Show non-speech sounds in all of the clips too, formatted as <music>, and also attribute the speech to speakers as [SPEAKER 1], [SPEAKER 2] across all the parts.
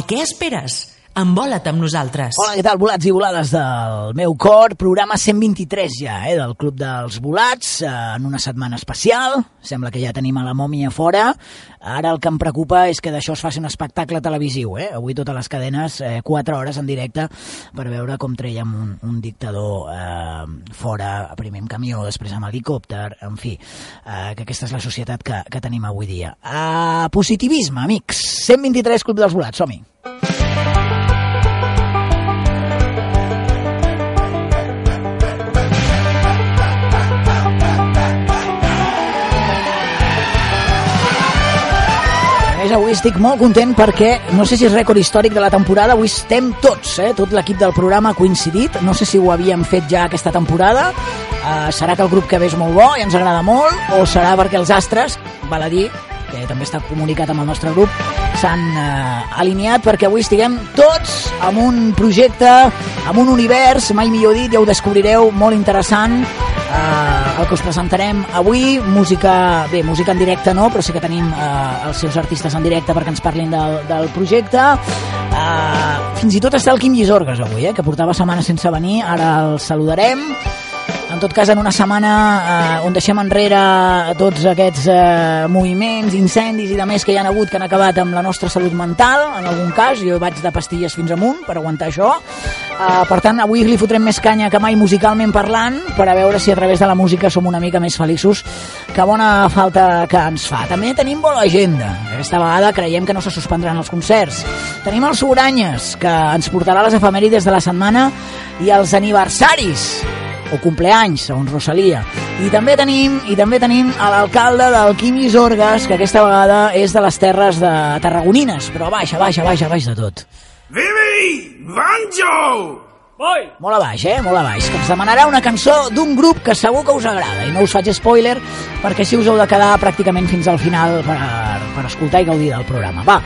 [SPEAKER 1] A què esperes? Envola't amb nosaltres.
[SPEAKER 2] Hola, què tal, volats i volades del meu cor? Programa 123 ja, eh, del Club dels Volats, eh, en una setmana especial. Sembla que ja tenim a la mòmia fora. Ara el que em preocupa és que d'això es faci un espectacle televisiu, eh? Avui totes les cadenes, eh, 4 hores en directe, per veure com treiem un, un dictador eh, fora, primer amb camió, després amb helicòpter, en fi, eh, que aquesta és la societat que, que tenim avui dia. Uh, positivisme, amics. 123 Club dels Volats, som-hi. Més, avui estic molt content perquè no sé si és rècord històric de la temporada, avui estem tots, eh? tot l'equip del programa ha coincidit, no sé si ho havíem fet ja aquesta temporada, uh, serà que el grup que ve és molt bo i ens agrada molt, o serà perquè els astres, val a dir, que també està comunicat amb el nostre grup, s'han eh, alineat perquè avui estiguem tots amb un projecte, amb un univers, mai millor dit, ja ho descobrireu, molt interessant, eh, el que us presentarem avui, música, bé, música en directe no, però sí que tenim eh, els seus artistes en directe perquè ens parlin del, del projecte. Eh, fins i tot està el Quim Llisorgues avui, eh, que portava setmanes sense venir, ara el saludarem. Tot cas, en una setmana eh, on deixem enrere tots aquests eh, moviments, incendis i de més que hi han hagut que han acabat amb la nostra salut mental, en algun cas, jo vaig de pastilles fins amunt per aguantar això. Eh, per tant, avui li fotrem més canya que mai musicalment parlant per a veure si a través de la música som una mica més feliços que bona falta que ens fa. També tenim bona agenda. Aquesta vegada creiem que no se suspendran els concerts. Tenim els Soranyes, que ens portarà les efemèrides de la setmana i els aniversaris o compleanys, segons Rosalia. I també tenim i també tenim a l'alcalde del Quim Isorgas, que aquesta vegada és de les terres de Tarragonines, però a baix, a baix, a baix, a baix de tot.
[SPEAKER 3] Vivi! Banjo!
[SPEAKER 4] Voi!
[SPEAKER 2] Molt a baix, eh? Molt a baix. Que ens demanarà una cançó d'un grup que segur que us agrada. I no us faig spoiler, perquè si us heu de quedar pràcticament fins al final per, per escoltar i gaudir del programa. Va,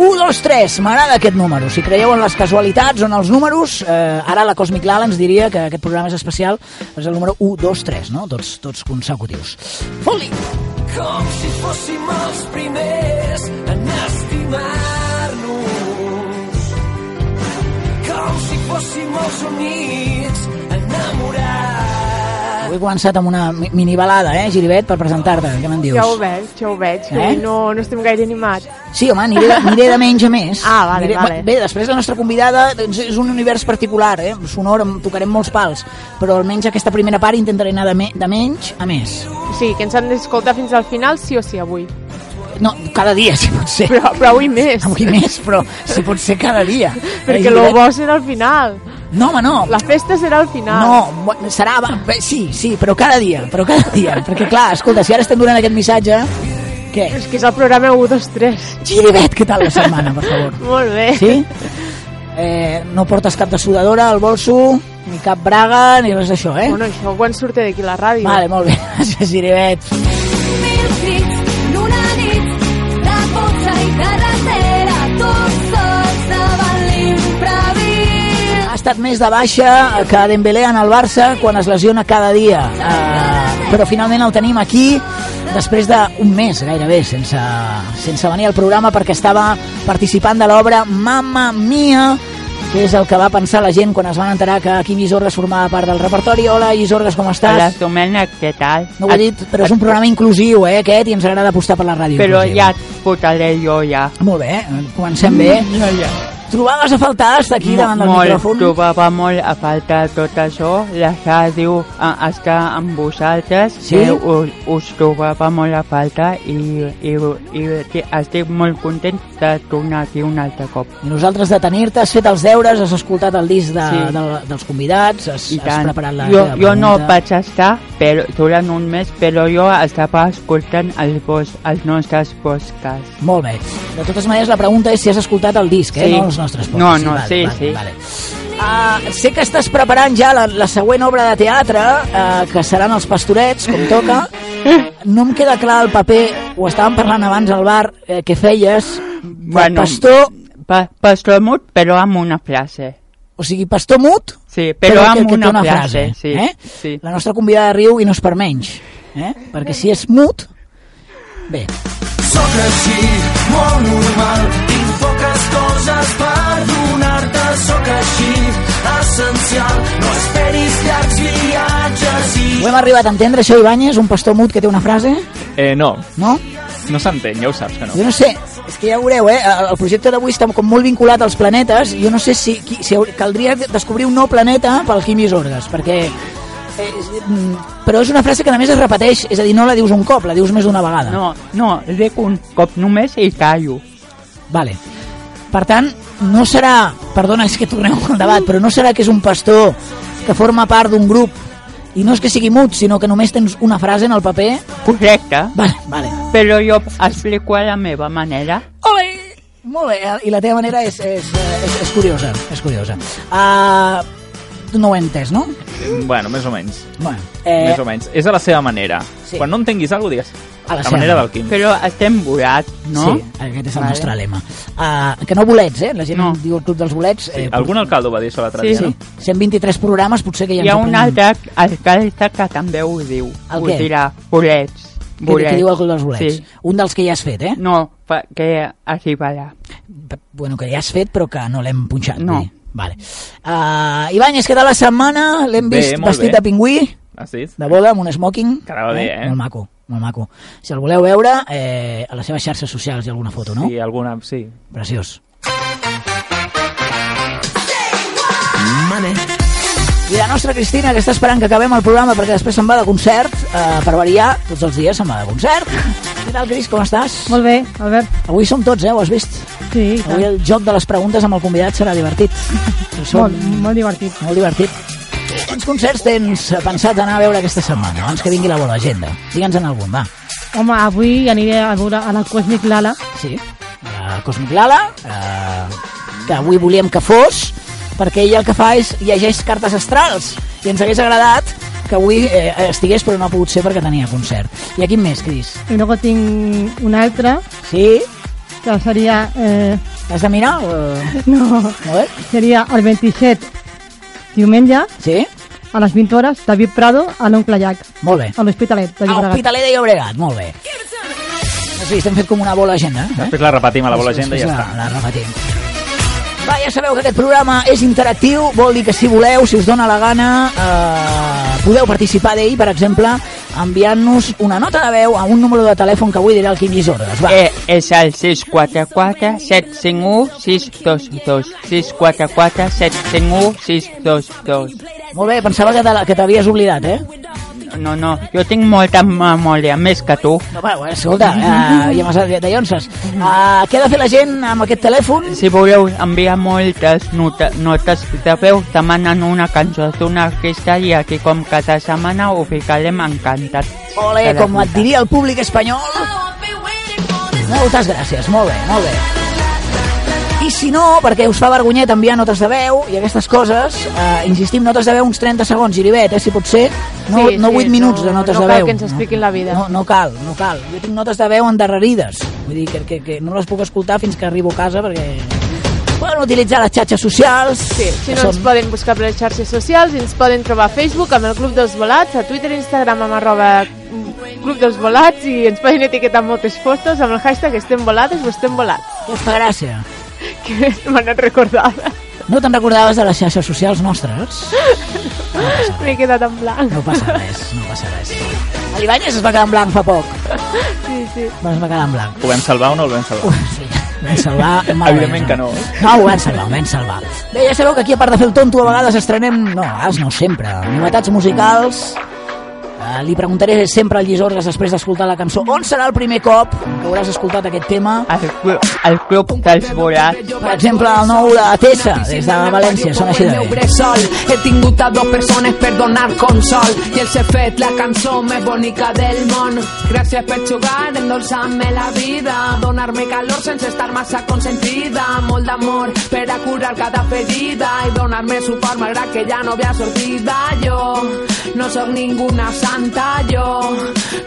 [SPEAKER 2] 1, 2, 3, m'agrada aquest número. Si creieu en les casualitats o en els números, eh, ara la Cosmic Lala ens diria que aquest programa és especial, és el número 1, 2, 3, no? Tots, tots consecutius. Fot-li!
[SPEAKER 5] Com si fóssim els primers en estimar-nos. Fóssim els únics enamorats.
[SPEAKER 2] Avui he començat amb una mi- minibalada, eh, Giribet, per presentar-te. Què me'n dius?
[SPEAKER 4] Ja ho veig, ja ho veig, que
[SPEAKER 2] Eh?
[SPEAKER 4] no, no estem gaire animats.
[SPEAKER 2] Sí, home, aniré de, aniré de menys a més.
[SPEAKER 4] Ah, vale,
[SPEAKER 2] aniré,
[SPEAKER 4] vale.
[SPEAKER 2] Bé, després la nostra convidada doncs, és un univers particular, eh? sonor, em tocarem molts pals, però almenys aquesta primera part intentaré anar de, me, de menys a més.
[SPEAKER 4] Sigui, que ens han d'escoltar fins al final, sí o sí, avui.
[SPEAKER 2] No, cada dia, si pot ser.
[SPEAKER 4] Però, però avui més,
[SPEAKER 2] Avui més, però si pot ser cada dia.
[SPEAKER 4] perquè
[SPEAKER 2] Eh,
[SPEAKER 4] lo bo serà al final.
[SPEAKER 2] No, home, no.
[SPEAKER 4] La festa serà al final.
[SPEAKER 2] No, serà... Sí, sí, però cada dia, però cada dia. Perquè, clar, escolta, si ara estem donant aquest missatge... Què?
[SPEAKER 4] És que és el programa 1, 2, 3.
[SPEAKER 2] Giribet, què tal la setmana, per favor? <laughs>
[SPEAKER 4] Molt bé.
[SPEAKER 2] Sí? Eh, no portes cap de sudadora al bolso, ni cap braga, ni res d'això, eh?
[SPEAKER 4] Bueno, això quan surte d'aquí la ràdio.
[SPEAKER 2] Vale, molt bé. <laughs> Gràcies, Giribet.
[SPEAKER 6] Tots.
[SPEAKER 2] Ha estat més de baixa que Dembélé en el Barça quan es lesiona cada dia. Uh, però finalment el tenim aquí després d'un mes gairebé sense, sense venir al programa perquè estava participant de l'obra Mamma Mia que és el que va pensar la gent quan es van enterar que Quim Isorgas formava part del repertori. Hola, Isorgas, com estàs?
[SPEAKER 7] Hola, Domènec, què tal?
[SPEAKER 2] No ho he dit, però és un programa inclusiu, eh, aquest, i ens agrada apostar per la ràdio
[SPEAKER 7] Però
[SPEAKER 2] inclusiva.
[SPEAKER 7] ja et fotré jo, ja.
[SPEAKER 2] Molt bé, comencem bé.
[SPEAKER 7] Ja, ja.
[SPEAKER 2] Trobaves a faltar estar aquí davant del
[SPEAKER 7] molt,
[SPEAKER 2] micròfon?
[SPEAKER 7] trobava molt a falta tot això. La ràdio a, està amb vosaltres,
[SPEAKER 2] Sí?
[SPEAKER 7] que us, us trobava molt a falta i, i, i, i estic molt content de tornar aquí un altre cop.
[SPEAKER 2] I nosaltres de tenir-te, has fet els deures, has escoltat el disc de,
[SPEAKER 7] Sí.
[SPEAKER 2] de, dels convidats, has,
[SPEAKER 7] I
[SPEAKER 2] has preparat la
[SPEAKER 7] jo, jo no vaig estar però, durant un mes, però jo estava escoltant els, vos, els nostres podcasts.
[SPEAKER 2] Molt bé. De totes maneres, la pregunta és si has escoltat el disc, eh?
[SPEAKER 7] Sí.
[SPEAKER 2] no els nostres podcasts.
[SPEAKER 7] No, no,
[SPEAKER 2] vale,
[SPEAKER 7] sí,
[SPEAKER 2] vale,
[SPEAKER 7] sí.
[SPEAKER 2] Vale. Uh, sé que estàs preparant ja la, la següent obra de teatre, uh, que seran els pastorets, com toca. <laughs> No em queda clar el paper, ho estàvem parlant abans al bar, eh, que feies,
[SPEAKER 7] Bueno,
[SPEAKER 2] pastor,
[SPEAKER 7] Pa, pastor mut, però amb una frase.
[SPEAKER 2] o sigui, pastor mut,
[SPEAKER 7] Sí, però,
[SPEAKER 2] que,
[SPEAKER 7] amb
[SPEAKER 2] que
[SPEAKER 7] una,
[SPEAKER 2] una
[SPEAKER 7] frase.
[SPEAKER 2] frase.
[SPEAKER 7] Sí,
[SPEAKER 2] eh?
[SPEAKER 7] sí.
[SPEAKER 2] La nostra convidada riu i no és per menys. Eh? Perquè si és mut... Bé,
[SPEAKER 5] Sóc així, molt normal, poques coses per donar-te, sóc així, essencial, no esperis llargs viatges i...
[SPEAKER 2] Ho hem arribat a entendre, això, Ibáñez, un pastor mut que té una frase?
[SPEAKER 8] Eh, no.
[SPEAKER 2] No?
[SPEAKER 8] No s'entén, ja ho saps que no.
[SPEAKER 2] Jo no sé, és que ja veureu, eh? el projecte d'avui està com molt vinculat als planetes, jo no sé si, si caldria descobrir un nou planeta pel Quimis Orgas, perquè eh, però és una frase que a més es repeteix, és a dir, no la dius un cop, la dius més d'una vegada.
[SPEAKER 7] No, no, dic un cop només i callo.
[SPEAKER 2] Vale. Per tant, no serà, perdona, és que tornem al debat, però no serà que és un pastor que forma part d'un grup i no és que sigui mut, sinó que només tens una frase en el paper?
[SPEAKER 7] Correcte,
[SPEAKER 2] Vale, vale.
[SPEAKER 7] però jo explico a la meva manera.
[SPEAKER 2] Ole! Molt bé, i la teva manera és, és, és, és curiosa, és curiosa. Uh, no ho he entès, no?
[SPEAKER 8] Bueno, més o menys.
[SPEAKER 2] Bueno,
[SPEAKER 8] Eh... Més o menys. És a la seva manera.
[SPEAKER 2] Sí.
[SPEAKER 8] Quan no entenguis alguna cosa, digues.
[SPEAKER 2] A la
[SPEAKER 8] la manera del Quim.
[SPEAKER 7] Però estem volats, no?
[SPEAKER 2] Sí, aquest és el
[SPEAKER 7] Vale.
[SPEAKER 2] nostre lema. Uh, que no bolets, eh? La gent
[SPEAKER 7] No.
[SPEAKER 2] diu el Club dels Bolets.
[SPEAKER 8] Sí,
[SPEAKER 2] Eh,
[SPEAKER 8] algun alcalde ho va dir això l'altre
[SPEAKER 7] Sí,
[SPEAKER 8] dia,
[SPEAKER 2] Sí,
[SPEAKER 8] no?
[SPEAKER 2] 123 programes, potser que ja
[SPEAKER 7] Hi ha un
[SPEAKER 2] aprenem.
[SPEAKER 7] altre alcalde que també ho diu.
[SPEAKER 2] El
[SPEAKER 7] ho
[SPEAKER 2] què?
[SPEAKER 7] dirà, bolets.
[SPEAKER 2] Que,
[SPEAKER 7] bolets.
[SPEAKER 2] que diu el Club dels Bolets.
[SPEAKER 7] Sí.
[SPEAKER 2] Un dels que ja has fet, eh?
[SPEAKER 7] No, que arribarà.
[SPEAKER 2] P- Bueno, que ja has fet, però que no l'hem punxat.
[SPEAKER 7] No.
[SPEAKER 2] dir. Vale. Uh, Ibáñez, què tal la setmana? L'hem vist vestit
[SPEAKER 8] bé.
[SPEAKER 2] de pingüí,
[SPEAKER 8] Ah, sí?
[SPEAKER 2] de boda, amb un smoking.
[SPEAKER 8] Quedava bé, eh?
[SPEAKER 2] Molt maco, molt maco. Si el voleu veure, eh, a les seves xarxes socials hi ha alguna foto, no?
[SPEAKER 8] Sí, alguna... Sí.
[SPEAKER 2] Preciós.
[SPEAKER 3] Money.
[SPEAKER 2] I la nostra Cristina, que està esperant que acabem el programa perquè després se'n va de concert, eh, per variar, tots els dies se'n va de concert. Què tal, Cris, com estàs?
[SPEAKER 4] Molt bé, Albert.
[SPEAKER 2] Avui som tots, eh? Ho has vist?
[SPEAKER 4] Sí, tant.
[SPEAKER 2] Avui el joc de les preguntes amb el convidat serà divertit. <laughs> Som
[SPEAKER 4] Molt, molt divertit.
[SPEAKER 2] molt divertit. Quins concerts tens pensat anar a veure aquesta setmana, abans que vingui la bona agenda? Digue'ns en algun, va.
[SPEAKER 4] Home, avui aniré a veure a la Cosmic Lala.
[SPEAKER 2] Sí, la Cosmic Lala, eh, que avui volíem que fos, perquè ella el que fa és llegeix cartes astrals, i ens hagués agradat que avui eh, estigués, però no ha pogut ser perquè tenia concert. I a quin més, Cris?
[SPEAKER 4] I luego tinc una altra,
[SPEAKER 2] Sí?
[SPEAKER 4] que seria... Eh,
[SPEAKER 2] Has de mirar? O... <laughs>
[SPEAKER 4] no,
[SPEAKER 2] A veure.
[SPEAKER 4] seria el 27 diumenge
[SPEAKER 2] Sí?
[SPEAKER 4] a les 20 hores, David Prado a l'Oncle Llac,
[SPEAKER 2] Molt bé.
[SPEAKER 4] a l'Hospitalet de
[SPEAKER 2] A
[SPEAKER 4] Llobregat.
[SPEAKER 2] l'Hospitalet de Llobregat, molt bé. Sí, estem fet com una bola agenda. Eh?
[SPEAKER 8] Després la repetim a la bola agenda i ja està.
[SPEAKER 2] La, la repetim. Va, ja sabeu que aquest programa és interactiu, vol dir que si voleu, si us dona la gana, eh, podeu participar d'ell, per exemple, enviant-nos una nota de veu a un número de telèfon que avui dirà el Quim Isordes. Va,
[SPEAKER 7] Eh, és el 644 751 622 644 751 622
[SPEAKER 2] molt bé, pensava que t'havies oblidat, eh?
[SPEAKER 7] No, no, jo tinc molta memòria, més que tu.
[SPEAKER 2] No, bueno, escolta, uh, ja m'has de llonces. Uh, què ha de fer la gent amb aquest telèfon?
[SPEAKER 7] Si voleu enviar moltes nota, notes de veu, demanen una cançó d'un artista i aquí com cada setmana ho ficarem encantat.
[SPEAKER 2] Ole, com et diria el públic espanyol. Moltes gràcies, molt bé, molt bé. I si no, perquè us fa vergonyet enviar notes de veu i aquestes coses, eh, insistim, notes de veu uns 30 segons, Giribet, eh, si pot ser, no,
[SPEAKER 4] Sí,
[SPEAKER 2] no
[SPEAKER 4] sí,
[SPEAKER 2] 8 minuts
[SPEAKER 4] no-
[SPEAKER 2] de notes
[SPEAKER 4] no
[SPEAKER 2] de
[SPEAKER 4] cal
[SPEAKER 2] veu.
[SPEAKER 4] que ens expliquin la vida.
[SPEAKER 2] No, no cal, no cal. Jo tinc notes de veu endarrerides, vull dir que, que, que no les puc escoltar fins que arribo a casa perquè poden utilitzar les xarxes socials.
[SPEAKER 4] Sí, si no ens poden buscar per les xarxes socials, ens poden trobar a Facebook amb el Club dels Volats, a Twitter i Instagram amb arroba Club dels Volats i ens poden etiquetar moltes fotos amb el hashtag estem volades o estem volats,
[SPEAKER 2] fa gràcia?
[SPEAKER 4] Que m'han anat recordada.
[SPEAKER 2] No te'n recordaves de les xarxes socials nostres? <laughs>
[SPEAKER 4] M'he quedat en blanc.
[SPEAKER 2] No passa res, no passa res. <laughs> L'Ibáñez es va quedar en blanc fa poc.
[SPEAKER 4] Sí, sí.
[SPEAKER 2] Bueno, es va quedar en blanc.
[SPEAKER 8] Ho vam salvar o no el vam salvar?
[SPEAKER 2] Sí, vam salvar. <laughs> malament,
[SPEAKER 8] Evidentment que no.
[SPEAKER 2] No, ho vam salvar, ho vam salvar. Bé, ja sabeu que aquí, a part de fer el tonto, a vegades estrenem... No, a vegades no, sempre. Novetats musicals. Uh, li preguntaré sempre al Llisordes després d'escoltar la cançó on serà el primer cop que hauràs escoltat aquest tema.
[SPEAKER 7] El, clu- el club dels volats.
[SPEAKER 2] Per exemple, el nou de Tessa, des de València, sona així de
[SPEAKER 9] meu
[SPEAKER 2] bé.
[SPEAKER 9] he tingut a dos persones per donar consol i els he fet la cançó més bonica del món gràcies per jugar endolçar-me la vida donar-me calor sense estar massa consentida molt d'amor per a curar cada ferida i donar-me suport malgrat que ja no havia sortida jo no sóc ninguna santa jo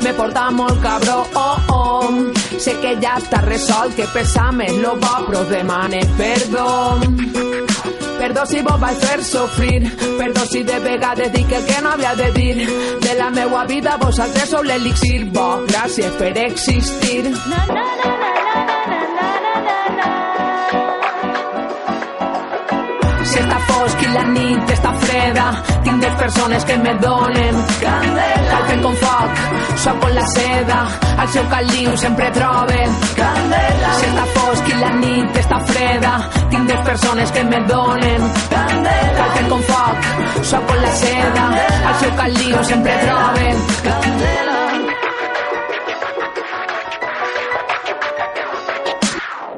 [SPEAKER 9] me porta molt cabró oh, oh. sé que ja està resolt que pesa més lo bo però demane perdó Perdó si vos vaig fer sofrir, perdó si de vegades dic el que no havia de dir. De la meua vida vosaltres sou l'elixir bo, gràcies per existir. Fos fosc i la nit està freda. Tinc dues persones que me donen candela. Calfen com foc, soc com la seda. Al seu caliu sempre troben candela. Si està fosc i la nit està freda. Tinc dues persones que me donen candela. Calfen com foc, soc com la seda. Al seu caliu sempre troben candela.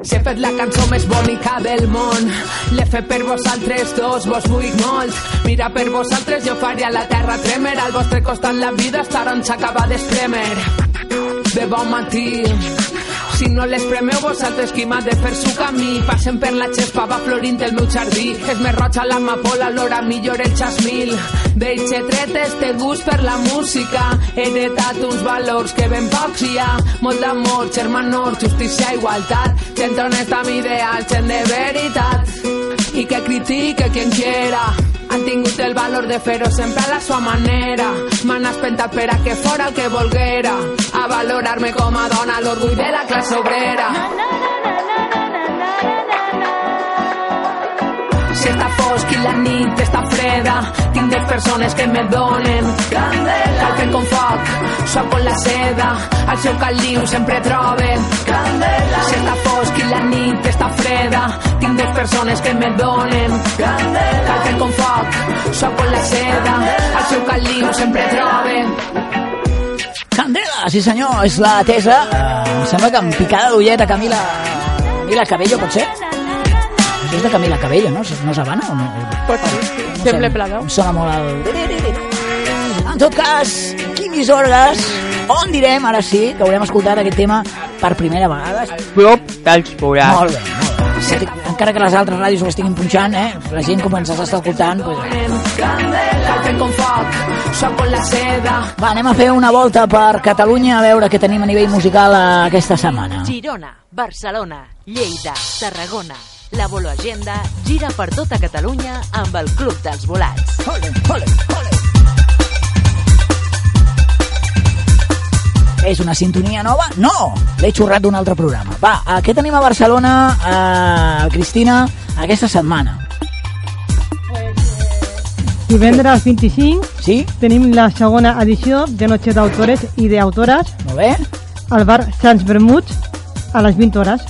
[SPEAKER 9] Si he fet la cançó més bonica del món L'he fet per vosaltres dos, vos vull molt Mira per vosaltres jo faria la terra tremer. Al vostre costat la vida estar on s'acaba d'espremer De bon matí si no les premeu vosaltres qui m'ha de fer su camí passen per la xespa, va florint el meu jardí. És més roja l'amapola, l'hora millor el xasmil d'eixe tret este gust per la música. He heretat uns valors que ben pocs hi ha. Molt d'amor, germanor, justícia, igualtat. Gent honesta amb ideals, gent de veritat i que critique quien quiera. Han el valor de fer-ho a la sua manera. M'han espentat per que fora el que volguera. A valorar-me com a dona l'orgull de la classe obrera. Si està fosc i la nit està freda. Tinc dues persones que me donen. Candela. Calfen com foc, soc com la seda. Al seu caliu sempre troben candela. Si està fosc i la nit està freda tinc dues persones que me donen. Candela. Calfen com foc, soc com la seda. Al seu caliu sempre troben
[SPEAKER 2] Candela, sí senyor, és la tesa. Em sembla que amb picada d'ullet a Camila... Camila Cabello, pot ser? Això és de Camila Cabello, no? No és Habana o no?
[SPEAKER 4] Pot ser, sí.
[SPEAKER 2] No
[SPEAKER 4] Sembla
[SPEAKER 2] sé,
[SPEAKER 4] Pladó.
[SPEAKER 2] Em sona molt el... En tot cas, Quim Isordes, on direm, ara sí, que haurem escoltat aquest tema per primera vegada.
[SPEAKER 7] Club dels forats.
[SPEAKER 2] Molt bé, molt bé. Sí, encara que les altres ràdios ho estiguin punxant, eh? la gent com ens està escoltant... Pues... Va, anem a fer una volta per Catalunya a veure què tenim a nivell musical aquesta setmana.
[SPEAKER 1] Girona, Barcelona, Lleida, Tarragona. La Bolo Agenda gira per tota Catalunya amb el Club dels Volats.
[SPEAKER 2] Ole, ole, ole. És una sintonia nova? No! L'he xurrat d'un altre programa. Va, eh, què tenim a Barcelona, eh, Cristina, aquesta setmana?
[SPEAKER 10] Divendres 25
[SPEAKER 2] Sí?
[SPEAKER 10] tenim la segona edició de Noche d'autores i d'autores
[SPEAKER 2] Molt bé?
[SPEAKER 10] al bar Sants Bermuts a les 20 hores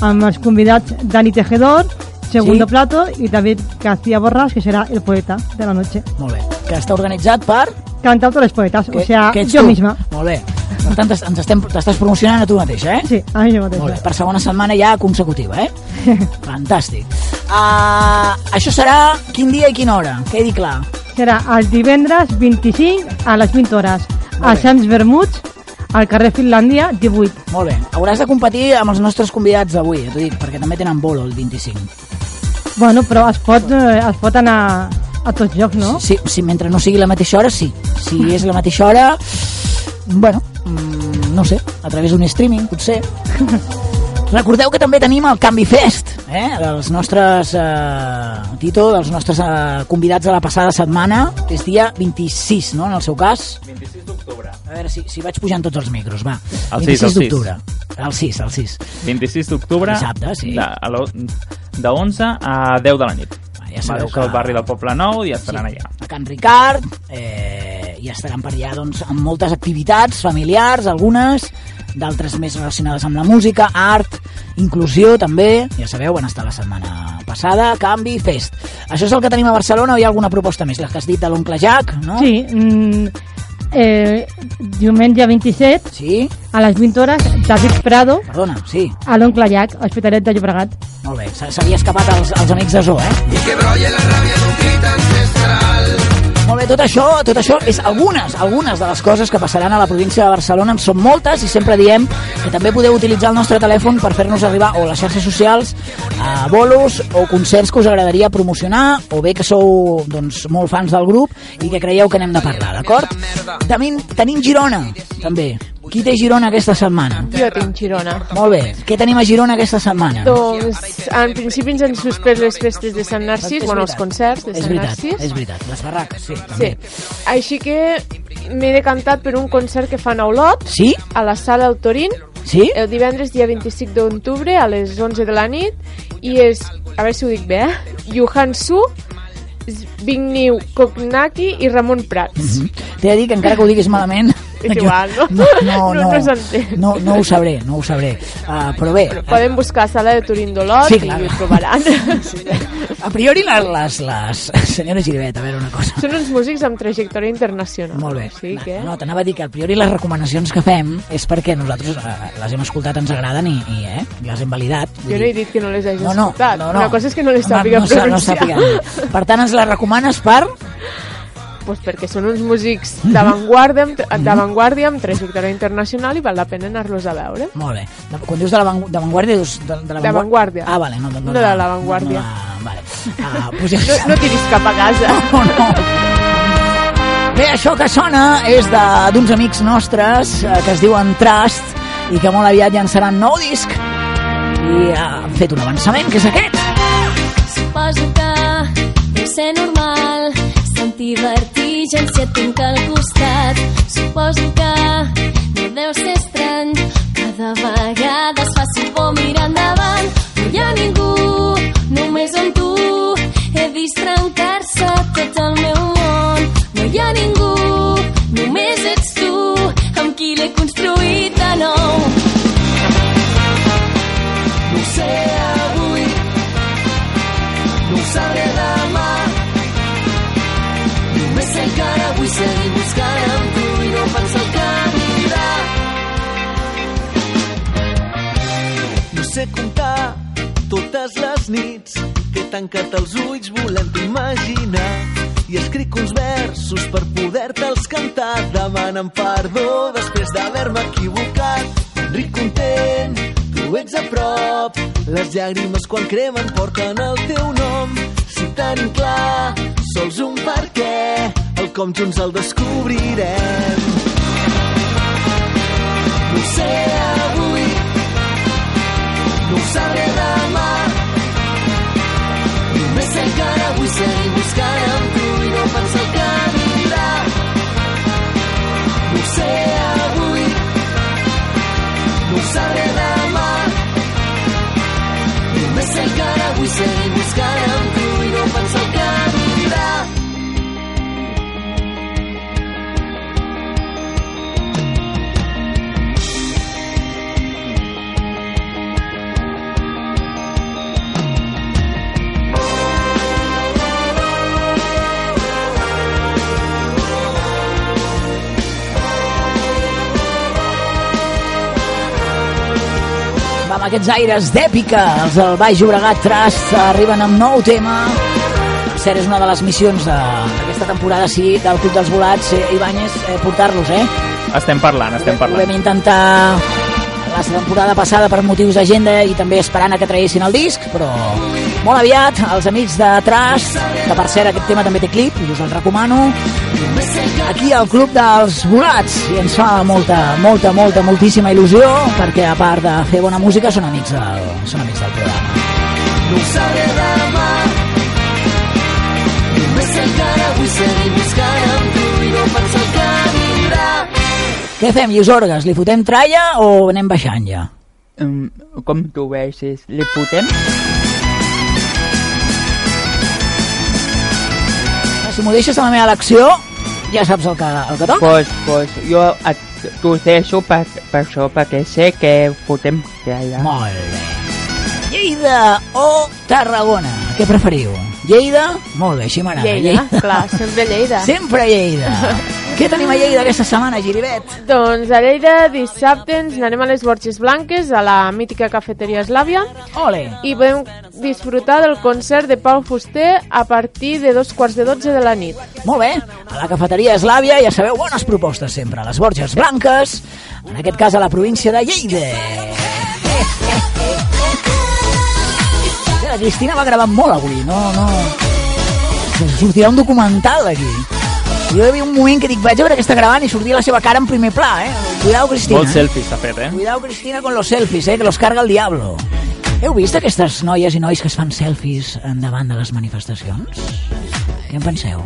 [SPEAKER 10] amb els convidats Dani Tejedor, Segundo
[SPEAKER 2] Sí.
[SPEAKER 10] Plato i David García Borras, que serà el poeta de la noche.
[SPEAKER 2] Molt bé. Que està organitzat per...
[SPEAKER 10] Cantautores poetas,
[SPEAKER 2] Que,
[SPEAKER 10] o sea,
[SPEAKER 2] que
[SPEAKER 10] yo
[SPEAKER 2] tu.
[SPEAKER 10] misma.
[SPEAKER 2] Molt bé. Per tant, ens estem- t'estàs promocionant a tu mateixa, eh?
[SPEAKER 10] Sí, a mi yo mateixa.
[SPEAKER 2] Molt bé, per segona setmana ja consecutiva, eh? <laughs> Fantàstic. Uh, això serà quin dia i quina hora? Que he dit clar.
[SPEAKER 10] Serà el divendres 25 a les 20 hores a. Sants Bermuts, al carrer Finlàndia 18.
[SPEAKER 2] Molt bé. Hauràs de competir amb els nostres convidats d'avui, ja t'ho dic, perquè també tenen bolo el 25.
[SPEAKER 10] Bueno, però es pot, eh, es pot anar a tots llocs, no?
[SPEAKER 2] Sí, sí, mentre no sigui la mateixa hora, sí. Si és la mateixa hora, bueno, mm, no sé, a través d'un streaming, potser. <laughs> Recordeu que també tenim el Canvi Fest, eh? dels nostres, eh, Tito, dels nostres eh, convidats de la passada setmana, que és dia 26, no?, en el seu cas.
[SPEAKER 8] 26 d'octubre.
[SPEAKER 2] A veure si, si vaig pujant tots els micros, va.
[SPEAKER 8] El
[SPEAKER 2] 26
[SPEAKER 8] sis, el sis.
[SPEAKER 2] d'octubre. El 6, el 6.
[SPEAKER 8] 26 d'octubre.
[SPEAKER 2] Dissabte, sí.
[SPEAKER 8] De, a lo- de 11 a 10 de la nit.
[SPEAKER 2] ja
[SPEAKER 8] Va
[SPEAKER 2] sabeu
[SPEAKER 8] deixar
[SPEAKER 2] que-
[SPEAKER 8] el barri del Poble Nou i estaran allà.
[SPEAKER 2] a Can Ricard eh, i estaran per allà doncs, amb moltes activitats familiars, algunes d'altres més relacionades amb la música, art, inclusió també, ja sabeu, van estar la setmana passada, Canvi, Fest. Això és el que tenim a Barcelona o hi ha alguna proposta més? La que has dit de l'oncle Jack, no?
[SPEAKER 10] Sí, mm, eh, diumenge 27
[SPEAKER 2] Sí?
[SPEAKER 10] a les 20 hores David Prado
[SPEAKER 2] Perdona, sí,
[SPEAKER 10] a l'Oncle Llac, a Hospitalet de Llobregat.
[SPEAKER 2] molt bé. S'havia escapat als, als amics de Zoo, eh? Molt bé, tot això, tot això és algunes, algunes de les coses que passaran a la província de Barcelona. En són moltes i sempre diem que també podeu utilitzar el nostre telèfon per fer-nos arribar o les xarxes socials a bolos o concerts que us agradaria promocionar o bé que sou doncs, molt fans del grup i que creieu que n'hem de parlar, d'acord? Tenim, tenim Girona, també. Qui té Girona aquesta setmana?
[SPEAKER 4] Jo tinc Girona.
[SPEAKER 2] Molt bé. Què tenim a Girona aquesta setmana?
[SPEAKER 4] Doncs, en principi ens han suspès les festes de Sant Narcís, bueno, els concerts de Sant
[SPEAKER 2] veritat,
[SPEAKER 4] Narcís.
[SPEAKER 2] és veritat. Les barraques, sí.
[SPEAKER 4] Sí.
[SPEAKER 2] també.
[SPEAKER 4] Així que m'he decantat per un concert que fan a Olot,
[SPEAKER 2] Sí?
[SPEAKER 4] a la sala El Torín,
[SPEAKER 2] Sí?
[SPEAKER 4] el divendres dia 25 d'octubre a les 11 de la nit i és, a veure si ho dic bé, eh? Johan Su Zbigniew Koknaki i Ramon Prats.
[SPEAKER 2] T'he de dir que encara que ho diguis malament...
[SPEAKER 4] És igual, no?
[SPEAKER 2] No, <laughs> no,
[SPEAKER 4] No-
[SPEAKER 2] no,
[SPEAKER 4] no
[SPEAKER 2] no, no ho sabré, no ho sabré. Uh, però bé,
[SPEAKER 4] Podem buscar Sala de Turín d'Olot
[SPEAKER 2] Sí, clar.
[SPEAKER 4] i ho trobaran. <laughs>
[SPEAKER 2] a priori les, les, les... Senyora Giribet, a veure una cosa.
[SPEAKER 4] Són uns músics amb trajectòria internacional.
[SPEAKER 2] Molt bé.
[SPEAKER 4] Sí, que...
[SPEAKER 2] No, t'anava a dir que a priori les recomanacions que fem és perquè nosaltres eh, les hem escoltat, ens agraden i, i eh, les hem validat. Vull
[SPEAKER 4] Jo no he dit que no les hagis
[SPEAKER 2] no, no,
[SPEAKER 4] escoltat.
[SPEAKER 2] no, no.
[SPEAKER 4] Una cosa és que no les sàpiga
[SPEAKER 2] no, no
[SPEAKER 4] pronunciar.
[SPEAKER 2] sàpiga. Per tant, ens les recomanes per...
[SPEAKER 4] pues perquè són uns músics d'avantguarda amb,
[SPEAKER 2] Mhm.
[SPEAKER 4] d'avantguàrdia amb trajectòria internacional i val la pena anar-los a veure.
[SPEAKER 2] Molt bé. Quan dius de d'avantguàrdia, dius de. Ah, vale. No, no,
[SPEAKER 4] No de l'avantguàrdia.
[SPEAKER 2] No, no, vale. Ah, <laughs> pues ja...
[SPEAKER 4] No, no tiris cap a casa. <laughs>
[SPEAKER 2] No, no. Bé, això que sona és de- d'uns amics nostres eh, que es diuen Trust i que molt aviat llançaran nou disc i eh, han fet un avançament, que és aquest.
[SPEAKER 6] Suposo que deu ser normal sentir vertigen si et tinc al costat. Suposo que no deu ser estrany cada vegada es faci por mirar endavant. No hi ha ningú, només amb tu he vist trencar-se tot el meu món. No hi ha ningú, només ets tu amb qui l'he construït de nou.
[SPEAKER 5] No sé avui, no ho sabré vull seguir buscant amb tu i no pensar el vindrà. No sé comptar totes les nits que he tancat els ulls volent imaginar. I escric uns versos per poder-te'ls cantar. Demanant perdó després d'haver-me equivocat. Ric content, tu ets a prop. Les llàgrimes quan cremen porten el teu nom. Si tenim clar sols un per què el com junts el descobrirem. No sé avui no ho sabré demà. Només sé que ara vull seguir buscant amb tu i no pensar el que vindrà no sé avui no ho sabré demà. Només sé que ara vull seguir buscant amb tu
[SPEAKER 2] amb aquests aires d'èpica, els del Baix Llobregat Trust arriben amb nou tema. Per cert, és una de les missions d'aquesta temporada, sí, del Club dels Volats, eh, Ibáñez, eh, portar-los, eh?
[SPEAKER 8] Estem parlant, estem
[SPEAKER 2] Ho
[SPEAKER 8] parlant.
[SPEAKER 2] vam intentar la temporada passada per motius d'agenda i també esperant a que traguessin el disc, però molt aviat els amics de Trust, que per cert aquest tema també té clip i us el recomano, aquí al Club dels Volats i ens fa molta, molta, molta, moltíssima il·lusió perquè a part de fer bona música són amics del, són amics del programa.
[SPEAKER 5] no ho sabré demà només sé que ara vull seguir buscant amb tu i no pensar que vindrà
[SPEAKER 2] Què fem, Llusorgues? Li fotem tralla o anem baixant ja?
[SPEAKER 7] Um, com tu vegis, li fotem?
[SPEAKER 2] Si m'ho deixes a la meva elecció, ja saps el que, el que toca.
[SPEAKER 7] Pues, pues jo et, t'ho deixo per, per això, perquè sé que fotem tralla.
[SPEAKER 2] Molt bé. Lleida o Tarragona? Què preferiu? Lleida? Molt bé, així m'agrada.
[SPEAKER 4] Lleida, clar, sempre Lleida.
[SPEAKER 2] Sempre Lleida. <laughs> Què tenim a Lleida aquesta setmana, Giribet?
[SPEAKER 4] Doncs a Lleida dissabte ens n'anem a les Borges Blanques, a la mítica cafeteria Eslàvia,
[SPEAKER 2] Ole.
[SPEAKER 4] i podem disfrutar del concert de Pau Fuster a partir de dos quarts de dotze de la nit.
[SPEAKER 2] Molt bé. A la cafeteria Eslàvia, ja sabeu, bones propostes sempre. A les Borges Blanques, en aquest cas a la província de Lleida. La Cristina va gravar molt avui, no, no... Sortirà un documental d'aquí. Jo hi havia un moment que dic, vaig a veure que està gravant i sortia la seva cara en primer pla, eh? Cuidao, Cristina.
[SPEAKER 8] Molts selfies s'ha fet, eh?
[SPEAKER 2] Cuidao, Cristina, con los selfies, eh? Que los carga el diablo. Heu vist aquestes noies i nois que es fan selfies endavant de les manifestacions? Què en penseu?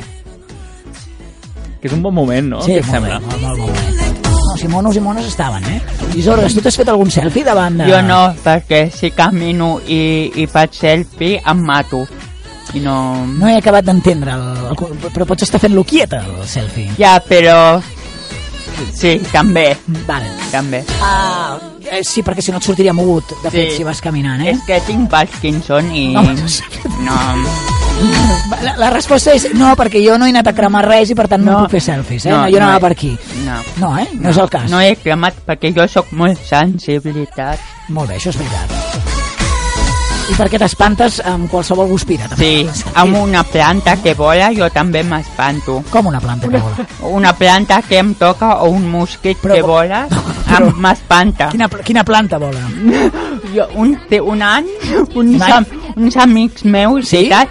[SPEAKER 8] Que és un bon moment, no?
[SPEAKER 2] Sí,
[SPEAKER 8] Què
[SPEAKER 2] molt
[SPEAKER 8] sembla?
[SPEAKER 2] bé, molt, molt, bé. No, si monos i mones estaven, eh? Isorgas, tu t'has fet algun selfie davant de...
[SPEAKER 7] Jo no, perquè si camino i, i faig selfie em mato. I no...
[SPEAKER 2] No he acabat d'entendre, el, però pots estar fent-lo quieta, el selfie.
[SPEAKER 7] Ja, però... Sí, també.
[SPEAKER 2] Vale.
[SPEAKER 7] També.
[SPEAKER 2] Ah, eh, sí, perquè si no et sortiria mogut, de fet,
[SPEAKER 7] Sí.
[SPEAKER 2] si vas caminant, eh?
[SPEAKER 7] És que tinc Parkinson i...
[SPEAKER 2] No,
[SPEAKER 7] no, <laughs>
[SPEAKER 2] La, la resposta és no, perquè jo no he anat a cremar res i per tant no, no puc fer selfies, eh? No,
[SPEAKER 7] No,
[SPEAKER 2] jo no
[SPEAKER 7] no
[SPEAKER 2] anava
[SPEAKER 7] he-
[SPEAKER 2] per aquí.
[SPEAKER 7] no.
[SPEAKER 2] No, eh? No, és el cas.
[SPEAKER 7] No he cremat perquè jo sóc molt sensibilitat.
[SPEAKER 2] Molt bé, això és veritat. I per què t'espantes amb qualsevol guspira?
[SPEAKER 7] Sí, amb una planta que vola jo també m'espanto.
[SPEAKER 2] Com una planta que vola?
[SPEAKER 7] Una planta que em toca o un mosquit que vola <laughs> em m'espanta.
[SPEAKER 2] Quina, quina planta vola? <laughs>
[SPEAKER 7] Jo, un, un any, uns,
[SPEAKER 2] Un any?
[SPEAKER 7] uns amics meus sí? i tal,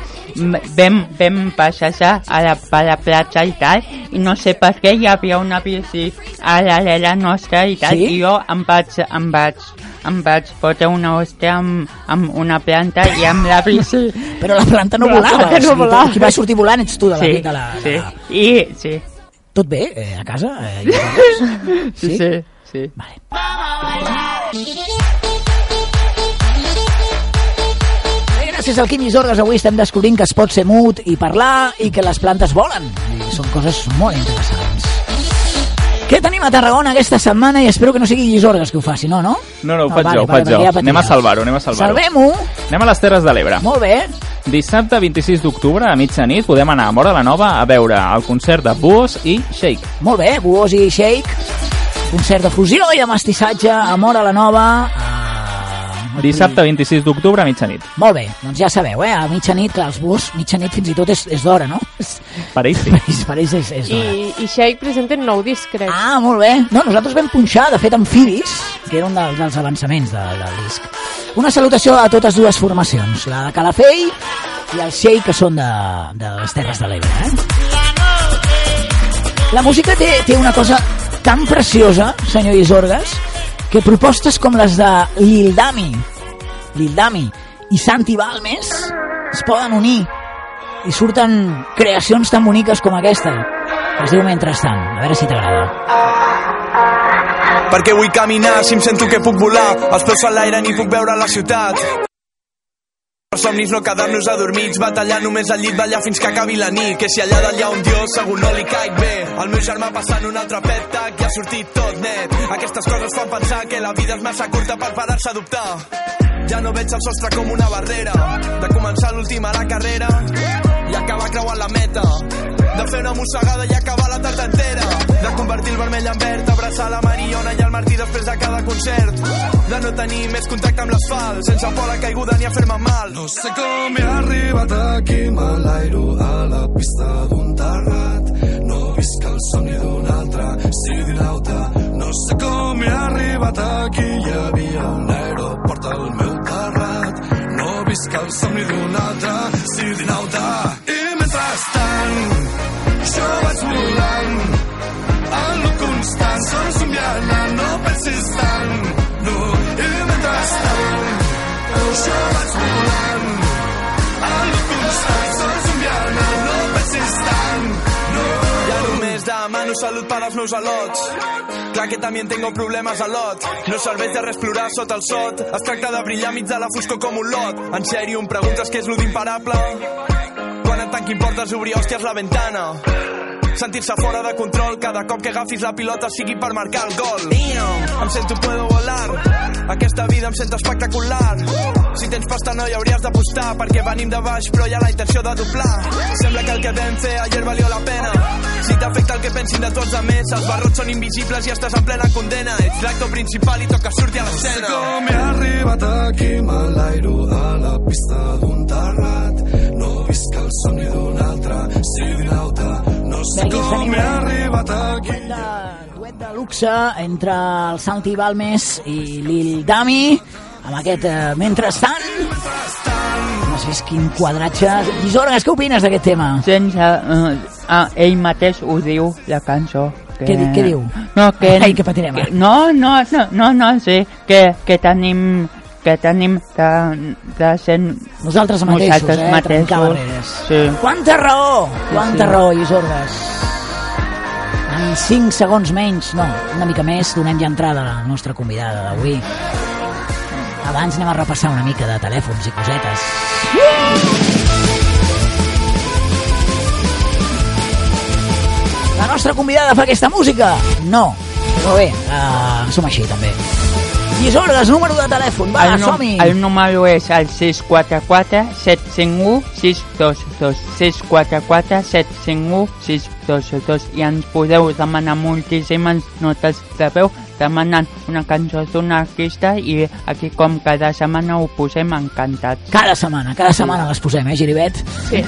[SPEAKER 7] vam, vam passejar a la, a la platja i tal, i no sé per què hi havia una bici a l'alera nostra i tal,
[SPEAKER 2] Sí?
[SPEAKER 7] i jo em vaig, em vaig, em vaig fotre una hòstia amb, amb una planta i amb la bici.
[SPEAKER 2] Però la planta no
[SPEAKER 7] Però la
[SPEAKER 2] volava.
[SPEAKER 7] planta no volava.
[SPEAKER 2] Qui va sortir volant ets tu de la...
[SPEAKER 7] Sí,
[SPEAKER 2] de la, de
[SPEAKER 7] sí.
[SPEAKER 2] la...
[SPEAKER 7] I, sí.
[SPEAKER 2] Tot bé, eh, a casa? Eh, Llavors?
[SPEAKER 7] Sí, sí, sí.
[SPEAKER 2] Bé, gràcies al Quim Isordes avui estem descobrint que es pot ser mut i parlar i que les plantes volen. I són coses molt interessants. Què tenim a Tarragona aquesta setmana i espero que no sigui Isordes que ho faci, no, no?
[SPEAKER 8] No, no, ho faig
[SPEAKER 2] vale,
[SPEAKER 8] jo, ho
[SPEAKER 2] vale,
[SPEAKER 8] faig jo. Anem a salvar-ho, anem a salvar-ho.
[SPEAKER 2] Salvem-ho.
[SPEAKER 8] Anem a les Terres de l'Ebre.
[SPEAKER 2] Molt bé.
[SPEAKER 8] Dissabte 26 d'octubre a mitjanit podem anar a Mora la Nova a veure el concert de Buos i Shake.
[SPEAKER 2] Molt bé, Buos i Shake. Concert de fusió i de mestissatge a Mora la Nova. A...
[SPEAKER 8] Dissabte 26 d'octubre a mitjanit.
[SPEAKER 2] Molt bé, doncs ja sabeu, eh? A mitjanit, els Buos, mitjanit fins i tot és, és d'hora, no?
[SPEAKER 8] Per ells sí.
[SPEAKER 2] Per ells, per ells és, és d'hora.
[SPEAKER 4] I, i Shake presenten nou disc, crec.
[SPEAKER 2] Ah, molt bé. No, nosaltres vam punxar, de fet, Amfibis, que era un dels, dels avançaments de, del disc. Una salutació a totes dues formacions, la de Calafell i el Shake, que són de, de les Terres de l'Ebre. Eh? La música té, té una cosa tan preciosa, senyor Isorgas, que propostes com les de Lil Dami, Lil Dami i Santi Balmes es poden unir i surten creacions tan boniques com aquesta, que es diu Mentrestant. A veure si t'agrada.
[SPEAKER 11] Perquè vull caminar si em sento que puc volar Els peus a l'aire ni puc veure la ciutat per somnis no quedar-nos adormits Batallar només al llit, ballar fins que acabi la nit. Que si allà ha un dios, segur no li caic bé. El meu germà passant un altre pet tac i ha sortit tot net. Aquestes coses fan pensar que la vida és massa curta per parar-se a dubtar. Ja no veig el sostre com una barrera. De començar l'última la carrera i acabar creuant la meta de fer una mossegada i acabar la tarda entera de convertir el vermell en verd abraçar la Mariona i el Martí després de cada concert de no tenir més contacte amb l'asfalt sense por la caiguda ni a fer-me mal
[SPEAKER 12] No sé com he arribat aquí, m'enlairo a la pista d'un terrat. No visc el somni d'un altre sidinauta. No sé com he arribat aquí, hi havia un aeroport al meu terrat. No visc el somni d'un altre sidinauta.
[SPEAKER 11] Demano salut per als meus al·lots. Clar que també tengo problemes a lot. No serveix de res plorar sota el sot. Es tracta de brillar mig de la foscor com un lot. En sèrio, em preguntes què és lo d'imparable? Quan et tanquin portes, obrir hòsties la ventana. Sentir-se fora de control cada cop que agafis la pilota sigui per marcar el gol. Em sento puedo volar, aquesta vida em sento espectacular. Si tens pasta no hi hauries d'apostar perquè venim de baix però hi ha la intenció de doblar. Sembla que el que vam fer ayer valió la pena. Si t'afecta el que pensin de tots a més, els barrots són invisibles i estàs en plena condena. Ets l'actor principal i toca sortir a l'escena.
[SPEAKER 12] com he arribat aquí, m'enlairo a la pista d'un terrat. No visc el somni d'un altre sidinauta. No sé com he arribat aquí.
[SPEAKER 2] Luxe entre el Santi Balmes i Lil Dami amb aquest eh, mentrestant no vist quin quadratge Isorgas, què opines d'aquest tema?
[SPEAKER 7] Sense... Uh, ah, ell mateix ho diu, la cançó. Que...
[SPEAKER 2] Què di- què diu?
[SPEAKER 7] No, que... <laughs>
[SPEAKER 2] Ai, que patirem,
[SPEAKER 7] que,
[SPEAKER 2] ara.
[SPEAKER 7] no, no, no, no, no, sí, que, que tenim que tenim de, de ser
[SPEAKER 2] Nosaltres mateixos,
[SPEAKER 7] nosaltres
[SPEAKER 2] eh,
[SPEAKER 7] mateixos. Sí.
[SPEAKER 2] Quanta raó, quanta
[SPEAKER 7] sí.
[SPEAKER 2] raó, Isorgas. En 5 segons menys, no, una mica més, donem ja entrada a la nostra convidada d'avui. Abans anem a repassar una mica de telèfons i cosetes. La nostra convidada fa aquesta música? No. Però bé, uh, som així també. Llisordes, número de telèfon, va, som-hi.
[SPEAKER 7] el número és el 644 751 622 644 751 622 i ens podeu demanar moltíssimes notes de veu demanant una cançó d'un artista i aquí com cada setmana ho posem encantats.
[SPEAKER 2] Cada setmana, cada setmana les posem, eh, Giribet?
[SPEAKER 4] Sí.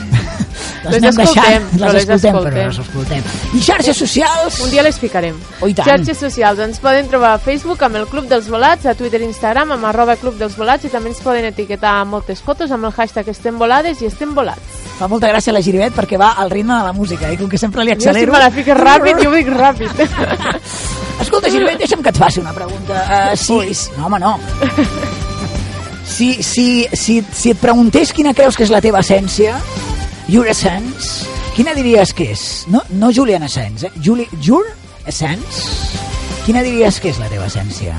[SPEAKER 2] Les
[SPEAKER 4] Les
[SPEAKER 2] anem deixant,
[SPEAKER 4] escoltem, però
[SPEAKER 2] les
[SPEAKER 4] les
[SPEAKER 2] escoltem, però
[SPEAKER 4] escoltem.
[SPEAKER 2] les escoltem. I xarxes socials?
[SPEAKER 4] Un dia les ficarem.
[SPEAKER 2] Oh.
[SPEAKER 4] Xarxes socials. Ens poden trobar a Facebook amb el Club dels Volats, a Twitter i Instagram amb arroba Club dels Volats i també ens poden etiquetar moltes fotos amb el hashtag estem volades i estem volats.
[SPEAKER 2] Fa molta gràcia la Giribet perquè va al ritme de la música i com que sempre li
[SPEAKER 4] Jo si
[SPEAKER 2] accelero...
[SPEAKER 4] me la fiques ràpid, jo ho dic ràpid. <laughs>
[SPEAKER 2] Escolta, Giribet, deixa'm que et faci una pregunta. Uh, si, si, no, home, no. Si, si, si, si et preguntés quina creus que és la teva essència, your essence, quina diries que és? No, no Julian Essence, eh? Juli, your essence? Quina diries que és la teva essència?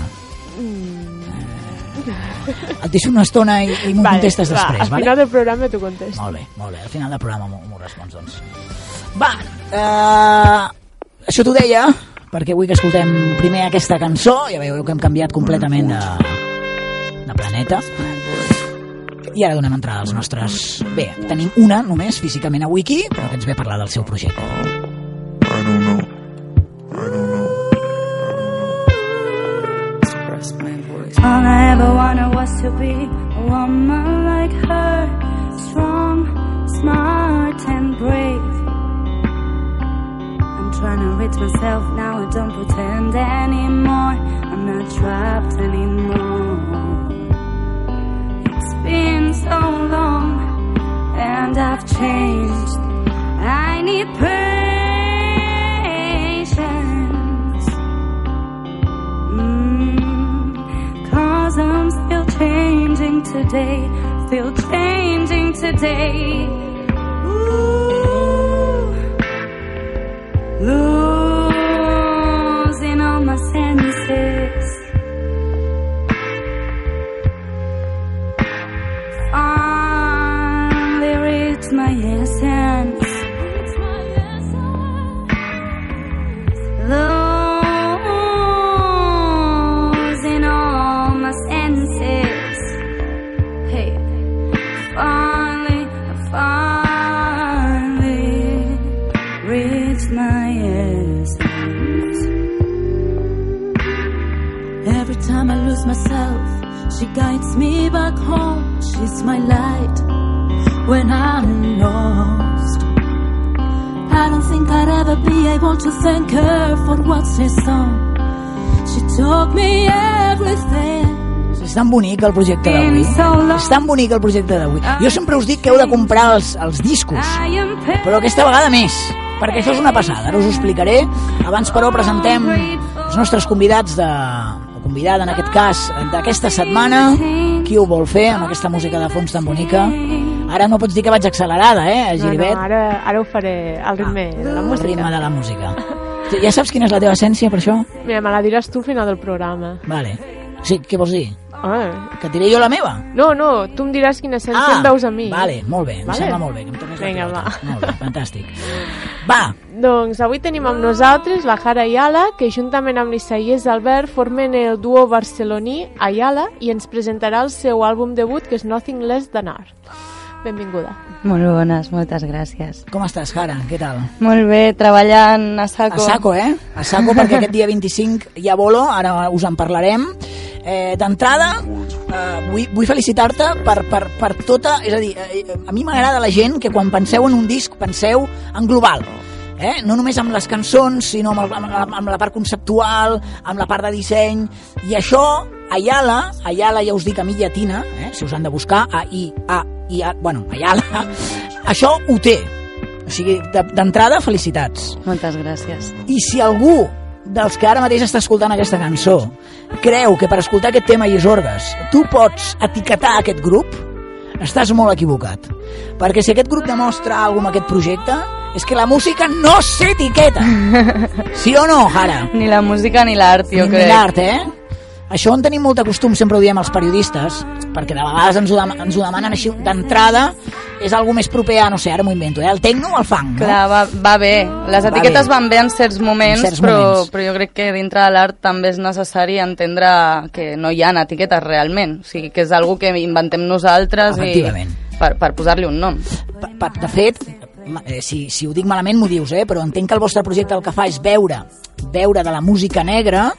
[SPEAKER 2] Et deixo una estona i, i m'ho
[SPEAKER 4] Vale,
[SPEAKER 2] contestes
[SPEAKER 4] va,
[SPEAKER 2] després,
[SPEAKER 4] al
[SPEAKER 2] vale?
[SPEAKER 4] final del programa t'ho contesto.
[SPEAKER 2] Molt bé, molt bé. Al final del programa m'ho respons, doncs. Va, eh, això t'ho deia, perquè vull que escoltem primer aquesta cançó, ja veieu que hem canviat completament de, de planeta. I ara donem entrada als nostres... Bé, tenim una només físicament a Wiki, però que ens ve a parlar del seu projecte.
[SPEAKER 13] All I ever wanted was to be a woman like her, strong, smart, and brave. I'm trying to reach myself now, I don't pretend anymore. I'm not trapped anymore. It's been so long, and I've changed. I need patience. Mm, Cause I'm still changing today, still changing today. Ooh, losing all my senses. Finally reached my essence.
[SPEAKER 2] És tan bonic el projecte d'avui. És tan bonic el projecte d'avui. Jo sempre us dic que heu de comprar els, els discos, però aquesta vegada més, perquè això és una passada. Ara us ho explicaré. Abans, però, presentem els nostres convidats de, o convidada, en aquest cas, d'aquesta setmana. Qui ho vol fer amb aquesta música de fons tan bonica? Ara no pots dir que vaig accelerada, eh,
[SPEAKER 4] No, no,
[SPEAKER 2] Giribet?
[SPEAKER 4] ara, ara ho faré al ritme de la
[SPEAKER 2] El
[SPEAKER 4] música.
[SPEAKER 2] ritme de la música. Ja saps quina és la teva essència, per això?
[SPEAKER 4] Mira, me la diràs tu al final del programa.
[SPEAKER 2] Vale. Sí, què vols dir?
[SPEAKER 4] Ah.
[SPEAKER 2] Que et diré jo la meva?
[SPEAKER 4] No, no, tu em diràs quina essència
[SPEAKER 2] Ah,
[SPEAKER 4] em veus a mi.
[SPEAKER 2] Vale, molt bé, em
[SPEAKER 4] Vale?
[SPEAKER 2] sembla molt bé, que em
[SPEAKER 4] Vinga, va.
[SPEAKER 2] Molt bé, fantàstic. Va,
[SPEAKER 4] Doncs avui tenim amb nosaltres la Jara Ayala, que juntament amb l'Isaías Albert formen el duo barceloní Ayala i ens presentarà el seu àlbum debut, que és Nothing Less Than Art. Benvinguda.
[SPEAKER 14] Molt bones, moltes gràcies.
[SPEAKER 2] com estàs, Jara? Què tal?
[SPEAKER 14] Molt bé, treballant a saco.
[SPEAKER 2] A saco, eh? A saco, <laughs> perquè aquest dia 25 hi ha bolo, ara us en parlarem. Eh, D'entrada, eh, vull, vull felicitar-te per, per, per tota... És a dir, eh, a mi m'agrada la gent que quan penseu en un disc penseu en global. Eh? No només amb les cançons, sinó amb, el, amb, la, amb la part conceptual, amb la part de disseny. I això, Ayala, Ayala ja us dic a mi llatina, eh? si us han de buscar, a i a i a, bueno, Ayala, <laughs> això ho té. O sigui, de- d'entrada, felicitats.
[SPEAKER 14] Moltes gràcies.
[SPEAKER 2] I si algú dels que ara mateix està escoltant aquesta cançó creu que per escoltar aquest tema i orgues tu pots etiquetar aquest grup, estàs molt equivocat. Perquè si aquest grup demostra alguna amb aquest projecte, és que la música no s'etiqueta. <laughs> Sí o no, Jara?
[SPEAKER 14] Ni la música ni l'art, jo
[SPEAKER 2] Ni,
[SPEAKER 14] crec.
[SPEAKER 2] ni l'art, eh? Això en tenim molt de costum, sempre ho diem els periodistes, perquè de vegades ens ho, dem ens ho demanen així d'entrada, és algo més proper a, no sé, ara m'ho invento, eh? el tecno o el funk, no?
[SPEAKER 14] Clar, va, va bé. Les
[SPEAKER 2] Va
[SPEAKER 14] etiquetes
[SPEAKER 2] bé.
[SPEAKER 14] van bé en certs moments,
[SPEAKER 2] En certs
[SPEAKER 14] però,
[SPEAKER 2] moments.
[SPEAKER 14] però jo crec que dintre de l'art també és necessari entendre que no hi ha etiquetes realment. O sigui, que és algo que inventem nosaltres i per, per posar-li un nom.
[SPEAKER 2] Pa- De fet, eh, si, si ho dic malament m'ho dius, eh? però entenc que el vostre projecte el que fa és veure veure de la música negra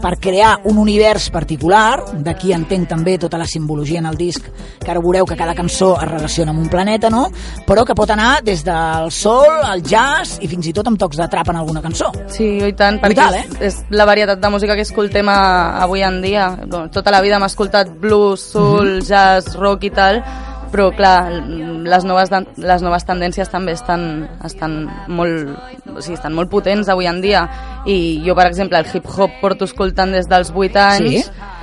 [SPEAKER 2] per crear un univers particular, d'aquí entenc també tota la simbologia en el disc, que ara veureu que cada cançó es relaciona amb un planeta, no? però que pot anar des del sol, al jazz i fins i tot amb tocs de trap en alguna cançó.
[SPEAKER 14] Sí, i tant, perquè
[SPEAKER 2] Brutal, eh?
[SPEAKER 14] és, és la varietat de música que escoltem a, avui en dia. Tota la vida hem escoltat blues, soul,
[SPEAKER 2] Mhm.
[SPEAKER 14] jazz, rock i tal, però clar, les noves, les noves tendències també estan, estan, molt, o sigui, estan molt potents avui en dia i jo per exemple el hip hop porto escoltant des dels 8 anys
[SPEAKER 2] Sí.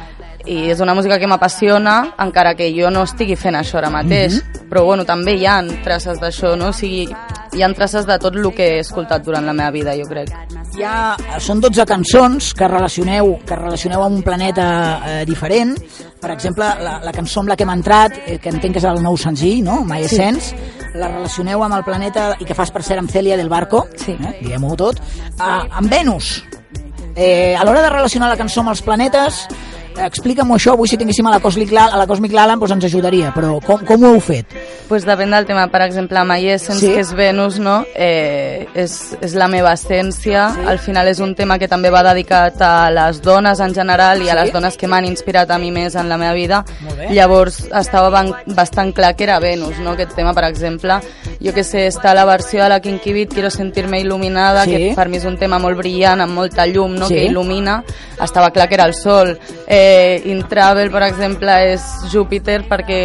[SPEAKER 14] I és una música que m'apassiona encara que jo no estigui fent això ara mateix
[SPEAKER 2] Mhm.
[SPEAKER 14] però bueno, també hi ha traces d'això no? o sigui, hi ha traces de tot el que he escoltat durant la meva vida jo crec
[SPEAKER 2] Hi ha, són 12 cançons que relacioneu, que relacioneu amb un planeta eh, diferent. Per exemple, la, la cançó amb la que hem entrat, eh, que entenc que és el nou senzill, no? My
[SPEAKER 14] Sí.
[SPEAKER 2] Essence, la relacioneu amb el planeta i que fas per ser amb Celia del Barco,
[SPEAKER 14] sí.
[SPEAKER 2] eh, diguem-ho tot, ah, amb Venus. Eh, a l'hora de relacionar la cançó amb els planetes, eh, explica'm això, avui si tinguéssim a la Cosmic, a la Cosmic Lalan doncs ens ajudaria, però com, com ho heu fet?
[SPEAKER 14] pues depèn del tema, per exemple, My Essence,
[SPEAKER 2] Sí.
[SPEAKER 14] que és Venus, no? eh, és, és la meva essència, sí. al final és un tema que també va dedicat a les dones en general i a
[SPEAKER 2] Sí.
[SPEAKER 14] les dones que m'han inspirat a mi més en la meva vida, llavors estava bastant clar que era Venus, no? aquest tema, per exemple, jo que sé, està la versió de la Kinky Beat, Quiero sentirme il·luminada,
[SPEAKER 2] Sí.
[SPEAKER 14] que per mi és un tema molt brillant, amb molta llum, no?
[SPEAKER 2] Sí.
[SPEAKER 14] que il·lumina, estava clar que era el Sol. Eh, In Travel, per exemple, és Júpiter perquè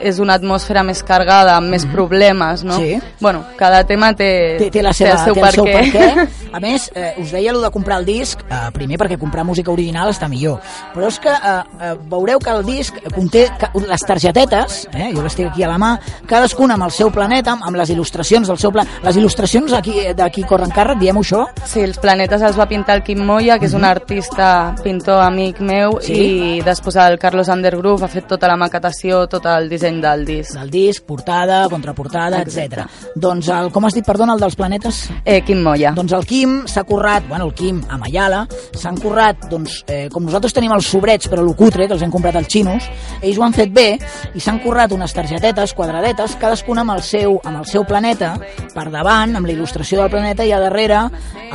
[SPEAKER 14] és una atmosfera més cargada, amb més problemes, no?
[SPEAKER 2] Mhm. Sí.
[SPEAKER 14] Bueno, cada tema té,
[SPEAKER 2] té, té, la seva,
[SPEAKER 14] el seu
[SPEAKER 2] té
[SPEAKER 14] per
[SPEAKER 2] el seu
[SPEAKER 14] què.
[SPEAKER 2] perquè. <laughs> A més, eh, us deia allò de comprar el disc, eh, primer perquè comprar música original està millor, però és que eh, eh, veureu que el disc conté les targetetes, eh, jo les tinc aquí a la mà, cadascuna amb el seu planeta, amb, les il·lustracions del seu planeta. Les il·lustracions aquí d'aquí corren càrrec, diem això?
[SPEAKER 14] Sí, els planetes els va pintar el Quim Moya, que és un artista, pintor, amic meu,
[SPEAKER 2] Mhm. Sí.
[SPEAKER 14] i després el Carlos Undergroove ha fet tota la maquetació, tot el disseny del disc.
[SPEAKER 2] Del disc, portada, contraportada, etc. Doncs, el, com has dit, perdona, el dels planetes?
[SPEAKER 14] Eh, Quim Moya.
[SPEAKER 2] Doncs el Quim s'ha currat, bueno, el Quim a Mayala, s'han currat, doncs, eh, com nosaltres tenim els sobrets, però lo cutre, que els hem comprat als xinos, ells ho han fet bé i s'han currat unes targetetes quadradetes, cadascuna amb el seu, amb el seu planeta, per davant, amb la il·lustració del planeta, i a darrere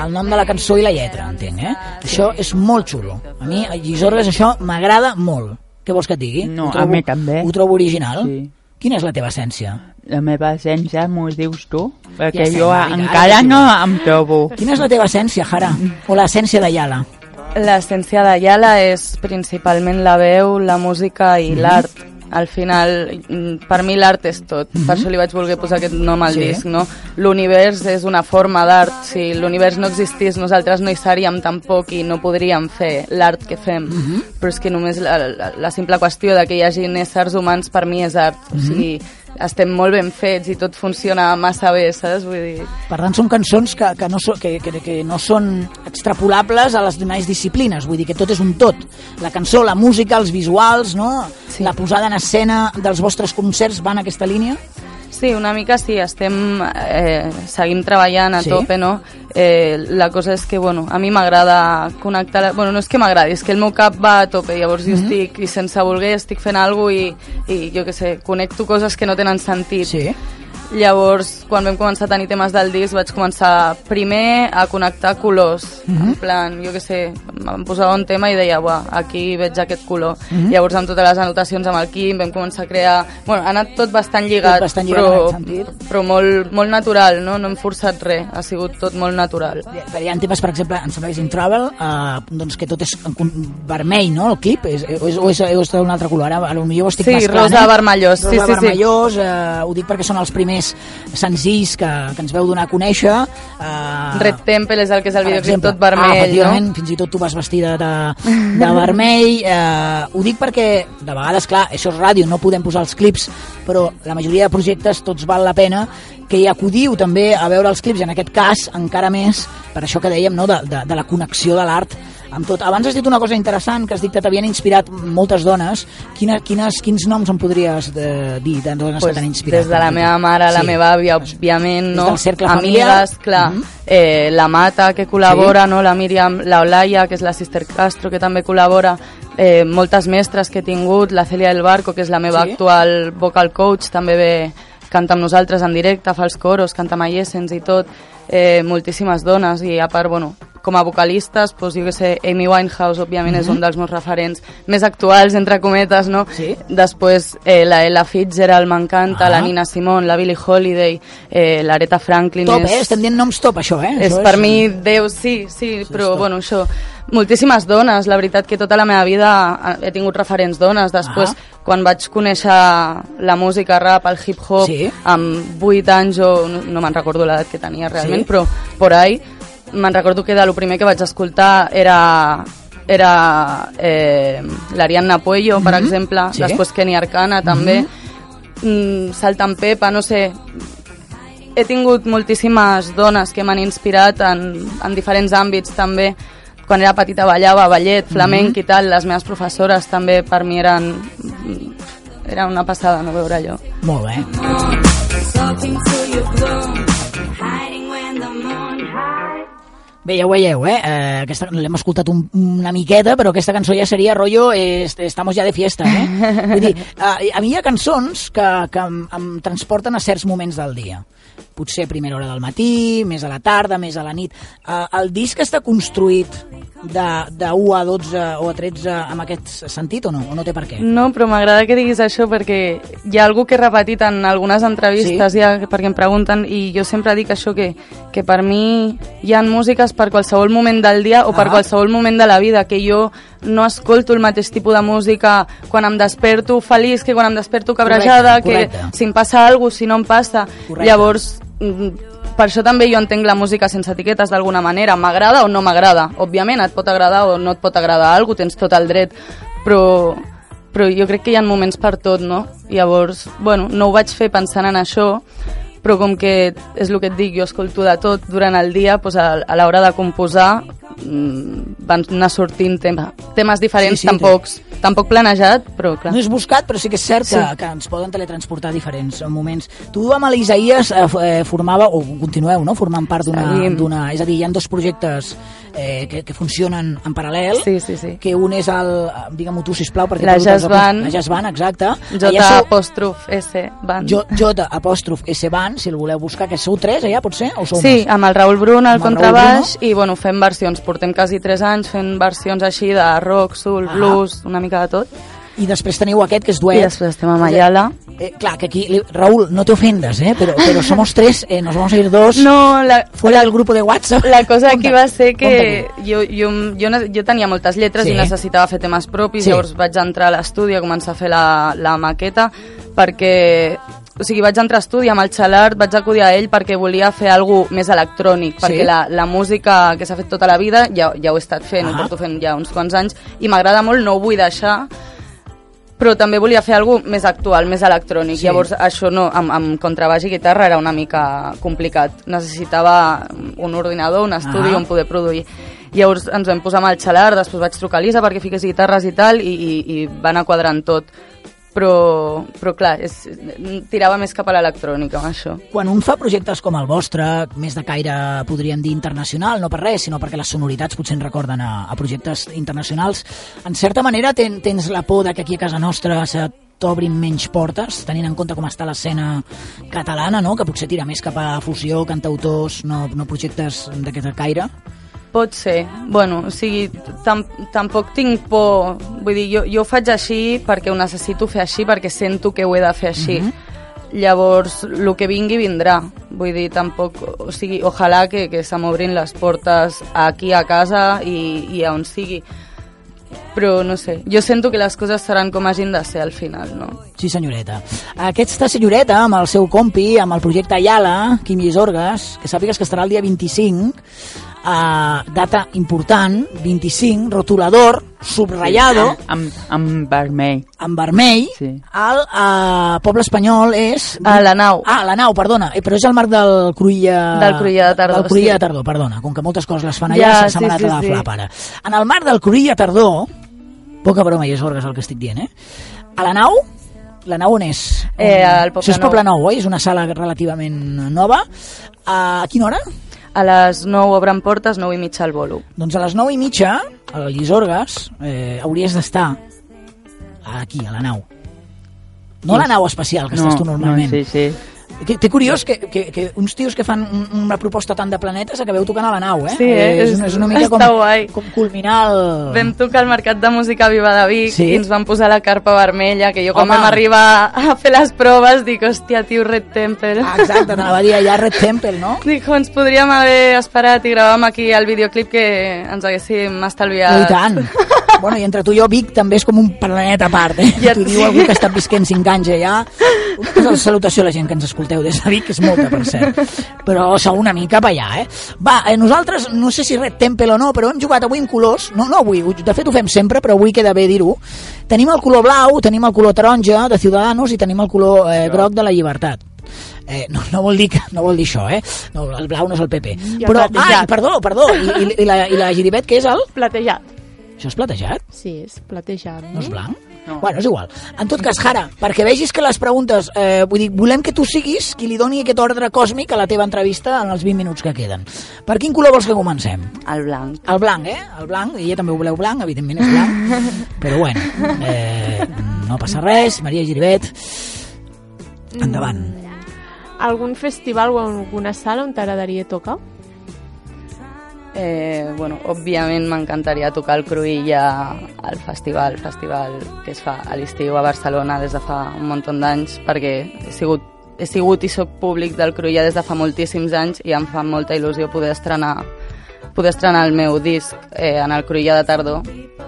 [SPEAKER 2] el nom de la cançó i la lletra, entenc, eh? Això és molt xulo. A mi, a Llisorres, això m'agrada molt. Què vols que et digui?
[SPEAKER 7] No,
[SPEAKER 2] Ho
[SPEAKER 7] a
[SPEAKER 2] trobo,
[SPEAKER 7] mi també.
[SPEAKER 2] Ho trobo original.
[SPEAKER 7] Sí.
[SPEAKER 2] Quina és la teva essència?
[SPEAKER 7] La meva essència m'ho dius tu? Perquè
[SPEAKER 2] estem,
[SPEAKER 7] jo
[SPEAKER 2] ara
[SPEAKER 7] encara no em trobo.
[SPEAKER 2] Quina és la teva essència, Jara? O l'essència de Yala?
[SPEAKER 14] L'essència de Yala és principalment la veu, la música i l'art. Al final, mm, per mi l'art és tot. Per això li vaig voler posar aquest nom al
[SPEAKER 2] Mhm. Sí.
[SPEAKER 14] disc, no? L'univers és una forma d'art. Si l'univers no existís, nosaltres no hi seríem tampoc i no podríem fer l'art que fem.
[SPEAKER 2] Mhm.
[SPEAKER 14] Però és que només la, la, la simple qüestió de que hi hagi éssers humans per mi és art.
[SPEAKER 2] Mhm.
[SPEAKER 14] O sigui, estem molt ben fets i tot funciona massa bé, saps? Vull dir...
[SPEAKER 2] Per tant, són cançons que, que, no, so, que, que, que no són extrapolables a les demais disciplines, vull dir que tot és un tot. La cançó, la música, els visuals, no? Sí. la posada en escena dels vostres concerts va en aquesta línia?
[SPEAKER 14] Sí, una mica sí, estem, eh, seguim treballant a
[SPEAKER 2] Sí?
[SPEAKER 14] tope, no? Eh, la cosa és que, bueno, a mi m'agrada connectar... Bueno, no és que m'agradi, és que el meu cap va a tope, llavors jo
[SPEAKER 2] Mhm.
[SPEAKER 14] estic, i sense voler, estic fent alguna cosa i, i jo què sé, connecto coses que no tenen sentit.
[SPEAKER 2] Sí.
[SPEAKER 14] Llavors, quan vam començar a tenir temes del disc, vaig començar primer a connectar colors.
[SPEAKER 2] Mhm.
[SPEAKER 14] En plan, jo què sé, em posava un tema i deia, buah, aquí veig aquest color.
[SPEAKER 2] Mhm.
[SPEAKER 14] Llavors, amb totes les anotacions amb el Quim, vam començar a crear... Bueno, ha anat tot bastant lligat,
[SPEAKER 2] Tot bastant lligat
[SPEAKER 14] però,
[SPEAKER 2] en
[SPEAKER 14] però molt, molt natural, no? No hem forçat res, ha sigut tot molt natural.
[SPEAKER 2] Hi ha temes, per exemple, em sembla que és In Travel, eh, doncs que tot és en vermell, no?, el clip, és, o és, o és, o és d'un altre color, ara potser ho estic
[SPEAKER 14] Sí,
[SPEAKER 2] mesclant,
[SPEAKER 14] rosa
[SPEAKER 2] eh?
[SPEAKER 14] vermellós, sí,
[SPEAKER 2] rosa
[SPEAKER 14] sí, sí.
[SPEAKER 2] vermellós, eh, ho dic perquè són els primers senzills que, que ens veu donar a conèixer. Eh,
[SPEAKER 14] Red Temple és el que és el videoclip tot vermell,
[SPEAKER 2] ah,
[SPEAKER 14] no?
[SPEAKER 2] fins i tot tu vas vestida de, de <laughs> vermell. Eh, ho dic perquè, de vegades, clar, això és ràdio, no podem posar els clips, però la majoria de projectes tots val la pena que hi acudiu també a veure els clips, en aquest cas encara més, per això que dèiem, no, de, de, de la connexió de l'art amb tot. Abans has dit una cosa interessant, que has dit que t'havien inspirat moltes dones. Quina, quines, quins noms em podries de, dir de dones
[SPEAKER 14] Pues
[SPEAKER 2] que t'han inspirat?
[SPEAKER 14] des de la meva mare, la
[SPEAKER 2] Sí.
[SPEAKER 14] meva àvia, òbviament,
[SPEAKER 2] Des
[SPEAKER 14] no?
[SPEAKER 2] del cercle familiar.
[SPEAKER 14] Amigues, clar.
[SPEAKER 2] Mhm.
[SPEAKER 14] eh, la Mata, que col·labora, no? la Míriam, la Olaya, que és la Sister Castro, que també col·labora, eh, moltes mestres que he tingut, la Celia del Barco, que és la meva
[SPEAKER 2] Sí.
[SPEAKER 14] actual vocal coach, també ve canta amb nosaltres en directe, fa els coros, canta amb Essence i tot, eh, moltíssimes dones, i a part, bueno, com a vocalistes, doncs, jo que sé, Amy Winehouse, òbviament, és
[SPEAKER 2] Mhm.
[SPEAKER 14] un dels meus referents més actuals, entre cometes, no?
[SPEAKER 2] Sí.
[SPEAKER 14] Després, eh, la Ella Fitzgerald m'encanta,
[SPEAKER 2] Ah.
[SPEAKER 14] la Nina Simone, la Billie Holiday, eh, l'Aretha Franklin...
[SPEAKER 2] Top,
[SPEAKER 14] és,
[SPEAKER 2] eh? Estem dient noms top, això, eh?
[SPEAKER 14] és
[SPEAKER 2] això
[SPEAKER 14] per mi Déu, sí, sí, però bueno, això, moltíssimes dones, la veritat que tota la meva vida he tingut referents dones, després
[SPEAKER 2] Ah.
[SPEAKER 14] quan vaig conèixer la música rap, el hip-hop,
[SPEAKER 2] Sí.
[SPEAKER 14] amb 8 anys o no, no me'n recordo l'edat que tenia realment,
[SPEAKER 2] Sí.
[SPEAKER 14] però por ahí me'n recordo que de lo primer que vaig escoltar era era eh, l'Ariadna Puello, per
[SPEAKER 2] Mhm.
[SPEAKER 14] exemple,
[SPEAKER 2] Sí.
[SPEAKER 14] després Kenny Arcana també, mm, Saltan Pepa, no sé, he tingut moltíssimes dones que m'han inspirat en, en diferents àmbits també quan era petita ballava ballet, flamenc
[SPEAKER 2] Mhm.
[SPEAKER 14] i tal, les meves professores també per mi eren era una passada no veure allò
[SPEAKER 2] Molt bé.
[SPEAKER 13] Talking to your bloom,
[SPEAKER 2] Bé, ja ho veieu, eh? eh aquesta l'hem escoltat un, una miqueta, però aquesta cançó ja seria rollo eh, estamos ja de fiesta, eh? <laughs> Vull dir, eh, a mi hi ha cançons que, que em, em transporten a certs moments del dia. Potser a primera hora del matí, més a la tarda, més a la nit. Eh, el disc està construït de, de 1 a 12 o a 13 amb aquest sentit o no? O no té per què?
[SPEAKER 14] No, però m'agrada que diguis això perquè hi ha algú que he repetit en algunes entrevistes
[SPEAKER 2] Sí?
[SPEAKER 14] ja, perquè em pregunten i jo sempre dic això que, que per mi hi ha músiques per qualsevol moment del dia o per
[SPEAKER 2] Ah.
[SPEAKER 14] qualsevol moment de la vida que jo no escolto el mateix tipus de música quan em desperto feliç que quan em desperto cabrejada
[SPEAKER 2] Correcte,
[SPEAKER 14] que
[SPEAKER 2] correcte.
[SPEAKER 14] si em passa alguna cosa, si no em passa
[SPEAKER 2] Correcte.
[SPEAKER 14] llavors mm, per això també jo entenc la música sense etiquetes d'alguna manera, m'agrada o no m'agrada òbviament et pot agradar o no et pot agradar alguna tens tot el dret però, però jo crec que hi ha moments per tot, no? Llavors, bueno, no ho vaig fer pensant en això, però com que és el que et dic, jo escolto de tot durant el dia, doncs a, a l'hora de composar van anar sortint tema, temes diferents,
[SPEAKER 2] Sí, sí,
[SPEAKER 14] tampoc, tampoc planejat, però clar.
[SPEAKER 2] No és buscat, però sí que és cert que,
[SPEAKER 14] Sí.
[SPEAKER 2] que ens poden teletransportar a diferents moments. Tu amb l'Isaïes eh, eh, formava, o continueu, no?, formant part d'una... És a dir, hi ha dos projectes eh, que, que funcionen en paral·lel,
[SPEAKER 14] Sí, sí, sí.
[SPEAKER 2] que un és el... Digue-m'ho tu, sisplau, perquè...
[SPEAKER 14] La Jazz Band.
[SPEAKER 2] La Jazz Band, exacte.
[SPEAKER 14] J
[SPEAKER 2] sou-
[SPEAKER 14] apòstrof S Band.
[SPEAKER 2] J, J apòstrof S Band, si el voleu buscar, que sou tres allà, potser? O sou
[SPEAKER 14] Sí,
[SPEAKER 2] més?
[SPEAKER 14] amb el Raül Brun al contrabaix i bueno, fem versions, portem quasi 3 anys fent versions així de rock, soul,
[SPEAKER 2] Ah.
[SPEAKER 14] blues, una mica de tot.
[SPEAKER 2] I després teniu aquest, que és duet.
[SPEAKER 14] I després estem amb Ayala.
[SPEAKER 2] Eh, clar, que aquí, Raúl, no te ofendas, ¿eh? Pero, pero somos tres, eh, nos vamos a ir dos.
[SPEAKER 14] No, la,
[SPEAKER 2] fuera del grupo de WhatsApp.
[SPEAKER 14] La cosa aquí va ser que jo, jo, jo, jo tenia moltes lletres
[SPEAKER 2] Sí.
[SPEAKER 14] i necessitava fer temes propis,
[SPEAKER 2] Sí.
[SPEAKER 14] llavors vaig entrar a l'estudi a començar a fer la, la maqueta perquè o sigui, vaig entrar a estudi amb el Xalart, vaig acudir a ell perquè volia fer alguna més electrònic,
[SPEAKER 2] Sí.
[SPEAKER 14] perquè la, la música que s'ha fet tota la vida ja, ja ho he estat fent,
[SPEAKER 2] Ah.
[SPEAKER 14] ho porto fent ja uns quants anys, i m'agrada molt, no ho vull deixar, però també volia fer alguna més actual, més electrònic.
[SPEAKER 2] Sí.
[SPEAKER 14] Llavors, això no, amb, amb contrabaix i guitarra era una mica complicat. Necessitava un ordinador, un estudi
[SPEAKER 2] Ah.
[SPEAKER 14] on poder produir. Llavors ens vam posar amb el xalar, després vaig trucar a Lisa perquè fiqués guitarres i tal, i, i, i va anar quadrant tot. Però, però clar, és, tirava més cap a l'electrònica, amb això.
[SPEAKER 2] Quan un fa projectes com el vostre, més de caire, podríem dir, internacional, no per res, sinó perquè les sonoritats potser ens recorden a, a projectes internacionals, en certa manera ten, tens la por de que aquí a casa nostra se t'obrin menys portes, tenint en compte com està l'escena catalana, no? que potser tira més cap a fusió, cantautors, no, no projectes d'aquest caire?
[SPEAKER 14] Pot ser. Bueno, o sigui, tam tampoc tinc por... Vull dir, jo, jo ho faig així perquè ho necessito fer així, perquè sento que ho he de fer així.
[SPEAKER 2] Mhm.
[SPEAKER 14] Llavors, el que vingui vindrà. Vull dir, tampoc... O sigui, ojalà que, que se m'obrin les portes aquí a casa i, i a on sigui. Però, no sé, jo sento que les coses seran com hagin de ser al final, no?
[SPEAKER 2] Sí, senyoreta. Aquesta senyoreta, amb el seu compi, amb el projecte Ayala, Quim Llisorgues, que sàpigues que estarà el dia 25, uh, data important, 25, rotulador, subrayado,
[SPEAKER 7] Amb, amb vermell.
[SPEAKER 2] en vermell,
[SPEAKER 7] Sí.
[SPEAKER 2] el uh, poble espanyol és...
[SPEAKER 14] A la nau.
[SPEAKER 2] Ah, la nau, perdona, eh, però és el marc del Cruïlla...
[SPEAKER 14] Del Cruïlla de Tardor,
[SPEAKER 2] Del Cruïlla
[SPEAKER 14] sí.
[SPEAKER 2] de Tardor, perdona, com que moltes coses les fan allà,
[SPEAKER 14] Ja,
[SPEAKER 2] se
[SPEAKER 14] sí, sí,
[SPEAKER 2] a la
[SPEAKER 14] sí.
[SPEAKER 2] flap ara. En el marc del Cruïlla Tardor, poca broma i és orgues el que estic dient, eh? A la nau, la nau on és?
[SPEAKER 14] Eh, al Poble
[SPEAKER 2] Això és Poble
[SPEAKER 14] Nou.
[SPEAKER 2] Oi? És una sala relativament nova. A quina hora?
[SPEAKER 14] A les 9 obren portes, 9 i mitja al bolo.
[SPEAKER 2] Doncs a les 9 i mitja, a Llisorgues, eh, hauries d'estar aquí, a la nau. No a la nau espacial, que
[SPEAKER 7] no,
[SPEAKER 2] estàs tu normalment.
[SPEAKER 7] No, sí, sí.
[SPEAKER 2] Que, té curiós que, que, que uns tios que fan un, una proposta tant de planetes acabeu tocant a la nau, eh?
[SPEAKER 14] Sí, eh?
[SPEAKER 2] és, una- és una mica com,
[SPEAKER 14] Està guai.
[SPEAKER 2] com culminar el...
[SPEAKER 14] Vam tocar al Mercat de Música Viva de Vic
[SPEAKER 2] Sí?
[SPEAKER 14] i ens van posar la carpa vermella, que jo quan
[SPEAKER 2] Home.
[SPEAKER 14] vam arribar a fer les proves dic, hòstia, tio, Red Temple.
[SPEAKER 2] Ah, exacte, t'anava a dir allà Red Temple, no? <laughs>
[SPEAKER 14] Dic, ens podríem haver esperat i gravàvem aquí el videoclip que ens haguéssim estalviat.
[SPEAKER 2] I tant. Bueno, i entre tu i jo, Vic també és com un planeta a part, eh?
[SPEAKER 14] Ja
[SPEAKER 2] T'ho diu algú que ha estat visquent 5 anys allà. Una salutació a la gent que ens escolteu des de Vic, que és molta, per cert. Però sou una mica per allà, eh? Va, eh, nosaltres, no sé si Red Temple o no, però hem jugat avui en colors. No, no avui, de fet ho fem sempre, però avui queda bé dir-ho. Tenim el color blau, tenim el color taronja de Ciudadanos i tenim el color eh, groc de la llibertat. Eh, no, no, vol dir que, no vol dir això, eh? No, el blau no és el PP.
[SPEAKER 4] I el
[SPEAKER 2] Però,
[SPEAKER 4] platejat.
[SPEAKER 2] ai, perdó, perdó, i, i, i, la, i la giribet, què és el?
[SPEAKER 4] Platejat.
[SPEAKER 2] Això és platejat?
[SPEAKER 4] Sí, és platejat.
[SPEAKER 2] No és blanc? No. Bueno, és igual. En tot cas, Jara, perquè vegis que les preguntes... Eh, vull dir, volem que tu siguis qui li doni aquest ordre còsmic a la teva entrevista en els 20 minuts que queden. Per quin color vols que comencem?
[SPEAKER 14] El blanc.
[SPEAKER 2] El blanc, eh? El blanc, i ja també ho voleu blanc, evidentment és blanc, <laughs> però bueno, eh, no passa res, Maria Giribet, endavant.
[SPEAKER 4] Algun festival o alguna sala on t'agradaria tocar?
[SPEAKER 14] Eh, bueno, òbviament m'encantaria tocar el Cruïlla al festival, festival que es fa a l'estiu a Barcelona des de fa un munt d'anys, perquè he sigut, he sigut i sóc públic del Cruïlla des de fa moltíssims anys i em fa molta il·lusió poder estrenar poder estrenar el meu disc eh, en el Cruïlla de tardor,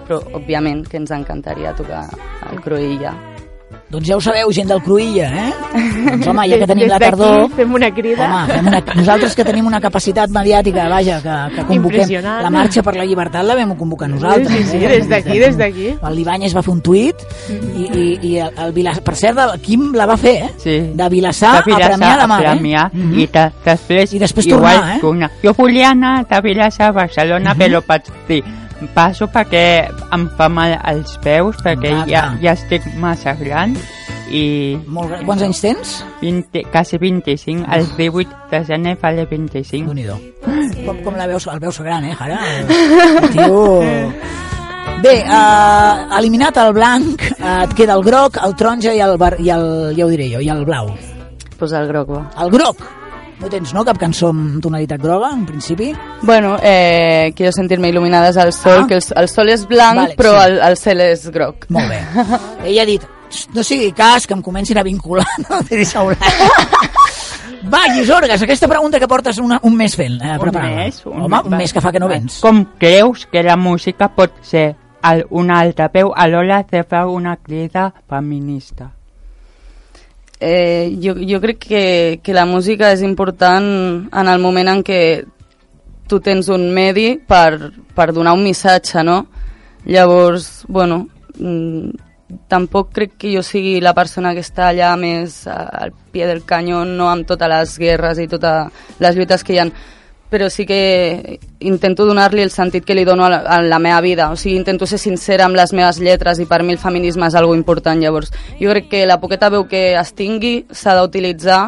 [SPEAKER 14] però òbviament que ens encantaria tocar el Cruïlla.
[SPEAKER 2] Doncs ja ho sabeu, gent del Cruïlla, eh? Doncs home, ja que tenim la tardor...
[SPEAKER 4] Fem una crida.
[SPEAKER 2] Home, fem una, nosaltres que tenim una capacitat mediàtica, vaja, que, que convoquem la marxa per la llibertat la vam convocar nosaltres.
[SPEAKER 4] Sí, sí, sí,
[SPEAKER 2] eh?
[SPEAKER 4] des d'aquí, des d'aquí.
[SPEAKER 2] El Libanyes va fer un tuit i, i, i el, el Vilassar, per cert, el Quim la va fer, eh?
[SPEAKER 7] Sí.
[SPEAKER 2] De Vilassar
[SPEAKER 7] de
[SPEAKER 2] a Premià de Mar,
[SPEAKER 7] a Premià,
[SPEAKER 2] eh? Mhm.
[SPEAKER 7] i de, després,
[SPEAKER 2] I després
[SPEAKER 7] igual,
[SPEAKER 2] tornar, eh?
[SPEAKER 7] tornar. Jo volia anar de Vilassar a Barcelona,
[SPEAKER 2] Mhm.
[SPEAKER 7] però vaig dir, passo perquè em fa mal els peus, perquè ja, ja estic massa gran i...
[SPEAKER 2] Molt gran. Quants anys tens?
[SPEAKER 7] 20, quasi 25, el 18 de gener faré 25.
[SPEAKER 2] déu Com, com la veus? El veus gran, eh, Jara? El tio... Bé, eh, eliminat el blanc, eh, et queda el groc, el taronja i el, bar, i el, ja ho diré jo, i el blau.
[SPEAKER 14] Pues el groc, va.
[SPEAKER 2] El groc! No tens, no, cap cançó amb tonalitat groga, en principi?
[SPEAKER 14] Bueno, eh, quiero sentirme iluminadas al sol,
[SPEAKER 2] Ah.
[SPEAKER 14] que el, el sol és blanc,
[SPEAKER 2] Vale,
[SPEAKER 14] però
[SPEAKER 2] sí.
[SPEAKER 14] el, el cel és groc.
[SPEAKER 2] Molt bé. <laughs> Ella ha dit, "Xt, no sigui cas que em comencin a vincular, <laughs> no t'he dit <laughs> Va, Llisorgues, aquesta pregunta que portes una, un mes fent, eh,
[SPEAKER 7] Un
[SPEAKER 2] preparant-la.
[SPEAKER 7] mes, un
[SPEAKER 2] Home,
[SPEAKER 7] mes,
[SPEAKER 2] un mes que fa que no vens.
[SPEAKER 7] Com creus que la música pot ser un altaveu a l'hora de fer una crida feminista?
[SPEAKER 14] Eh, jo, jo crec que, que la música és important en el moment en què tu tens un medi per, per donar un missatge, no? Llavors, bueno, mm, tampoc crec que jo sigui la persona que està allà més al pie del canyó, no amb totes les guerres i totes les lluites que hi han, però sí que intento donar-li el sentit que li dono a la, a la meva vida. O sigui, intento ser sincera amb les meves lletres i per mi el feminisme és algo important. Llavors, jo crec que la poqueta veu que es tingui s'ha d'utilitzar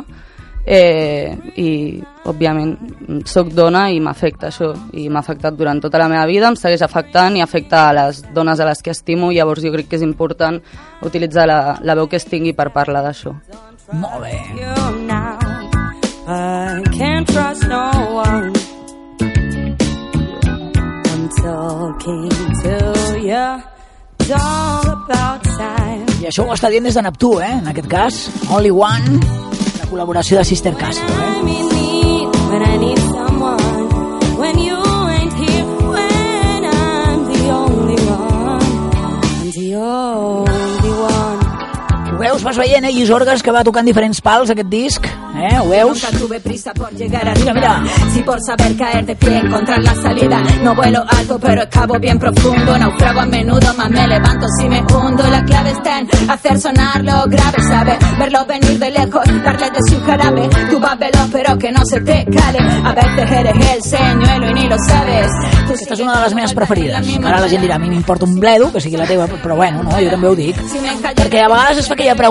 [SPEAKER 14] eh, i, òbviament, sóc dona i m'afecta això. I m'ha afectat durant tota la meva vida, em segueix afectant i afecta a les dones a les que estimo. Llavors, jo crec que és important utilitzar la, la veu que es tingui per parlar d'això.
[SPEAKER 2] Molt bé.
[SPEAKER 15] I can't trust no one. I'm talking to you. It's all about time.
[SPEAKER 2] I això ho està dient des de Neptú, eh? En aquest cas, Only One, la col·laboració de Sister Castro, eh? Veus, vas veient, eh? Lluís Orgas, que va tocant diferents pals aquest disc. Eh? Ho veus?
[SPEAKER 16] Nunca tuve prisa por llegar
[SPEAKER 2] Mira, mira.
[SPEAKER 16] Si por saber caer de pie encontrar la salida No vuelo alto pero acabo bien profundo Naufrago a menudo más me levanto si me hundo La clave está en hacer sonar lo grave ¿Sabe? Verlo venir de lejos, darle de su jarabe Tú vas veloz pero que no se te cale A veces eres el señuelo y ni lo sabes Tú
[SPEAKER 2] Aquesta és una de les meves preferides. Ara la gent dirà, a mi m'importa un bledo, que sigui la teva, però bueno, no, jo també ho dic. Perquè a vegades es fa aquella pregunta,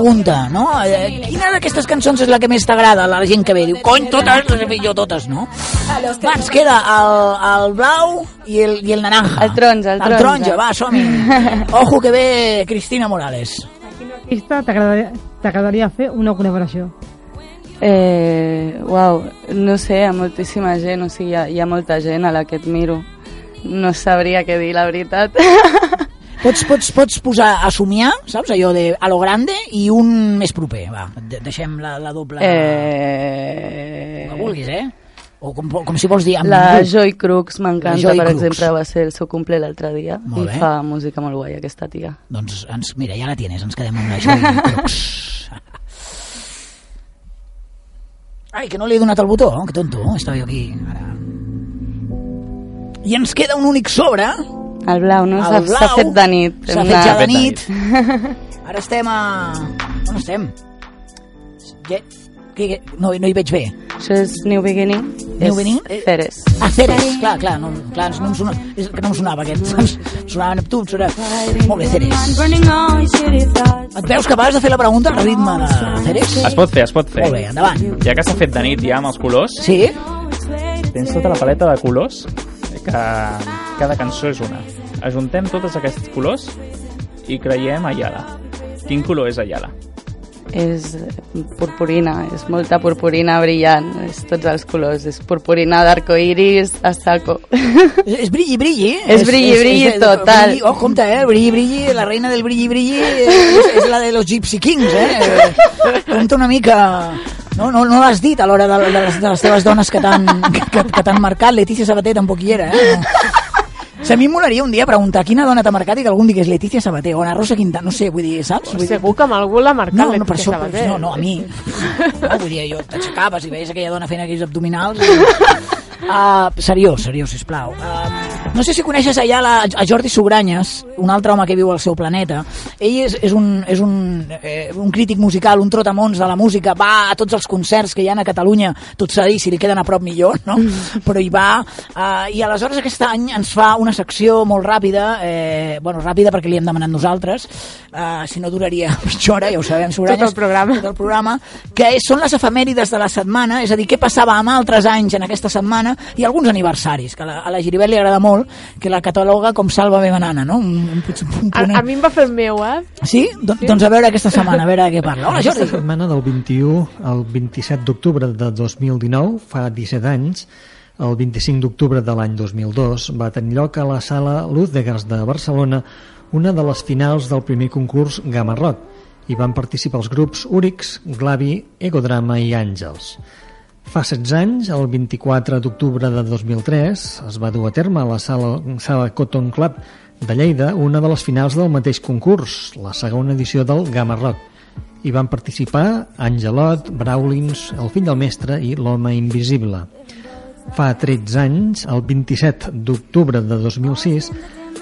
[SPEAKER 2] no? Eh, Quina d'aquestes cançons és la que més t'agrada? La gent que ve diu, cony, totes, les he fet jo totes, no? Va, ens queda el, el blau i el, i el naranja.
[SPEAKER 14] El taronja, el
[SPEAKER 2] El
[SPEAKER 14] taronja.
[SPEAKER 2] taronja, va, som-hi. <laughs> Ojo que ve Cristina Morales.
[SPEAKER 10] Artista, t'agradaria t'agradaria fer una col·laboració?
[SPEAKER 14] Eh, uau, no sé, hi ha moltíssima gent, o sigui, hi ha, hi ha molta gent a la que admiro. No sabria què dir, la veritat. <laughs>
[SPEAKER 2] Pots, pots, pots posar a somiar, saps, allò de a lo grande i un més proper, va, de- deixem la, la doble...
[SPEAKER 14] Eh...
[SPEAKER 2] Que vulguis, eh? O com, com si vols dir... amb
[SPEAKER 14] La
[SPEAKER 2] ningú.
[SPEAKER 14] Joy Crooks m'encanta, per
[SPEAKER 2] Crooks.
[SPEAKER 14] exemple, va ser el seu cumple l'altre dia
[SPEAKER 2] Molt
[SPEAKER 14] i
[SPEAKER 2] bé.
[SPEAKER 14] fa música molt guai aquesta tia.
[SPEAKER 2] Doncs, ens, mira, ja la tienes, ens quedem amb la Joy <laughs> Crooks. Ai, que no li he donat el botó, que tonto, estava jo aquí. Ara. I ens queda un únic sobre.
[SPEAKER 14] El blau, no? S'ha- fet de nit.
[SPEAKER 2] S'ha fet ja de nit. <laughs> Ara estem a... On estem? Ja... Que, que, no, no hi veig bé.
[SPEAKER 14] Això és New Beginning.
[SPEAKER 2] New Beginning?
[SPEAKER 14] Ceres.
[SPEAKER 2] Ah, Ceres, clar, clar, no, clar no em sona, és que no em sonava aquest, sonava Neptú, em sonava... Molt bé, Ceres. Et veus capaç de fer la pregunta al ritme de Ceres?
[SPEAKER 8] Es pot fer, es pot fer.
[SPEAKER 2] Molt bé, endavant.
[SPEAKER 8] Ja que s'ha fet de nit ja amb els colors,
[SPEAKER 2] Sí?
[SPEAKER 8] tens tota la paleta de colors, que cada cançó és una. Ajuntem tots aquests colors i creiem Ayala. Quin color és Ayala?
[SPEAKER 14] És purpurina, és molta purpurina brillant, és tots els colors, és purpurina d'arcoiris a saco.
[SPEAKER 2] És, és brilli, brilli.
[SPEAKER 14] És brilli, brilli total.
[SPEAKER 2] Brilli, oh, compte, eh? Brilli, brilli, la reina del brilli, brilli és, és la de los Gypsy Kings, eh? Compte una mica... No, no, no l'has dit a l'hora de, de, les, de les teves dones que t'han que, marcat. Letícia Sabater tampoc hi era, eh? No. Si a mi em molaria un dia preguntar quina dona t'ha marcat i que algú em digués Letícia Sabater o Ana Rosa Quintana, no sé, vull dir, saps? Vull dir,
[SPEAKER 4] Segur que amb algú l'ha marcat
[SPEAKER 2] no, no, per això,
[SPEAKER 4] Sabater.
[SPEAKER 2] no, no, a mi. No, vull dir, jo t'aixecaves i veies aquella dona fent aquells abdominals. I... Uh, seriós, seriós, sisplau. Uh, no sé si coneixes allà la, a Jordi Sugranyes, un altre home que viu al seu planeta. Ell és, és, un, és un, eh, un crític musical, un trotamons de la música, va a tots els concerts que hi ha a Catalunya, tot s'ha dir, si li queden a prop millor, no? Però hi va, uh, i aleshores aquest any ens fa una secció molt ràpida, eh, bueno, ràpida perquè li hem demanat nosaltres, uh, si no duraria <laughs> mitja hora, ja ho sabem, Sugranyes.
[SPEAKER 4] Tot el programa.
[SPEAKER 2] Tot el programa, que és, són les efemèrides de la setmana, és a dir, què passava amb altres anys en aquesta setmana i alguns aniversaris, que a la, a la Giribet li agrada molt, que la cataloga com salva bé banana, no? Un, un, un, un
[SPEAKER 4] A, a mi em va fer el meu, eh?
[SPEAKER 2] Sí? Do, Doncs a veure aquesta setmana, a veure de què parla. Hola,
[SPEAKER 17] Aquesta
[SPEAKER 2] Jordi.
[SPEAKER 17] setmana del 21 al 27 d'octubre de 2019, fa 17 anys, el 25 d'octubre de l'any 2002, va tenir lloc a la sala Luz de Gas de Barcelona una de les finals del primer concurs Gamma Rock. Hi van participar els grups Urix, Glavi, Egodrama i Àngels. Fa 16 anys, el 24 d'octubre de 2003, es va dur a terme a la sala, sala Cotton Club de Lleida una de les finals del mateix concurs, la segona edició del Gamma Rock. Hi van participar Angelot, Braulins, El fill del mestre i L'home invisible. Fa 13 anys, el 27 d'octubre de 2006,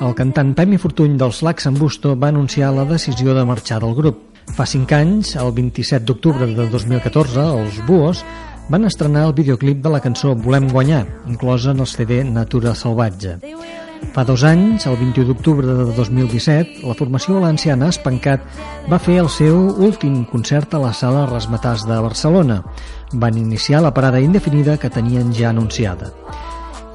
[SPEAKER 17] el cantant Pemi Fortuny dels Lacs en Busto va anunciar la decisió de marxar del grup. Fa 5 anys, el 27 d'octubre de 2014, els Buos van estrenar el videoclip de la cançó Volem guanyar, inclosa en el CD Natura Salvatge. Fa dos anys, el 21 d'octubre de 2017, la formació valenciana Espancat va fer el seu últim concert a la sala Rasmatàs de Barcelona. Van iniciar la parada indefinida que tenien ja anunciada.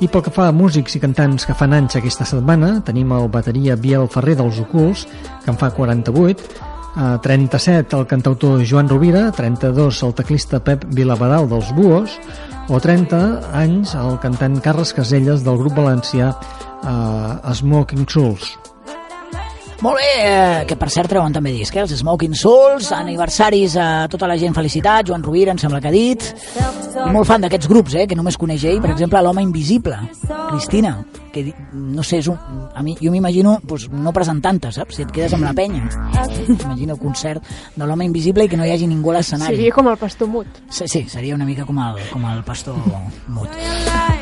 [SPEAKER 17] I pel que fa a músics i cantants que fan anys aquesta setmana, tenim el bateria Biel Ferrer dels Ocults, que en fa 48, a 37 el cantautor Joan Rovira, 32 el teclista Pep Vilabadal dels Buos, o 30 anys el cantant Carles Caselles del grup valencià eh, Smoking Souls.
[SPEAKER 2] Molt bé, eh, que per cert treuen també disc, eh? els Smoking Souls, aniversaris a tota la gent felicitat, Joan Rovira em sembla que ha dit, i molt fan d'aquests grups, eh, que només coneix ell, per exemple, l'home invisible, Cristina. Que no sé, és un, a mi, jo m'imagino pues, no presentant-te, saps? Si et quedes amb la penya. M'imagino el concert de l'home invisible i que no hi hagi ningú a l'escenari.
[SPEAKER 4] Seria com el pastor mut.
[SPEAKER 2] Sí, sí, seria una mica com el, com el pastor mut.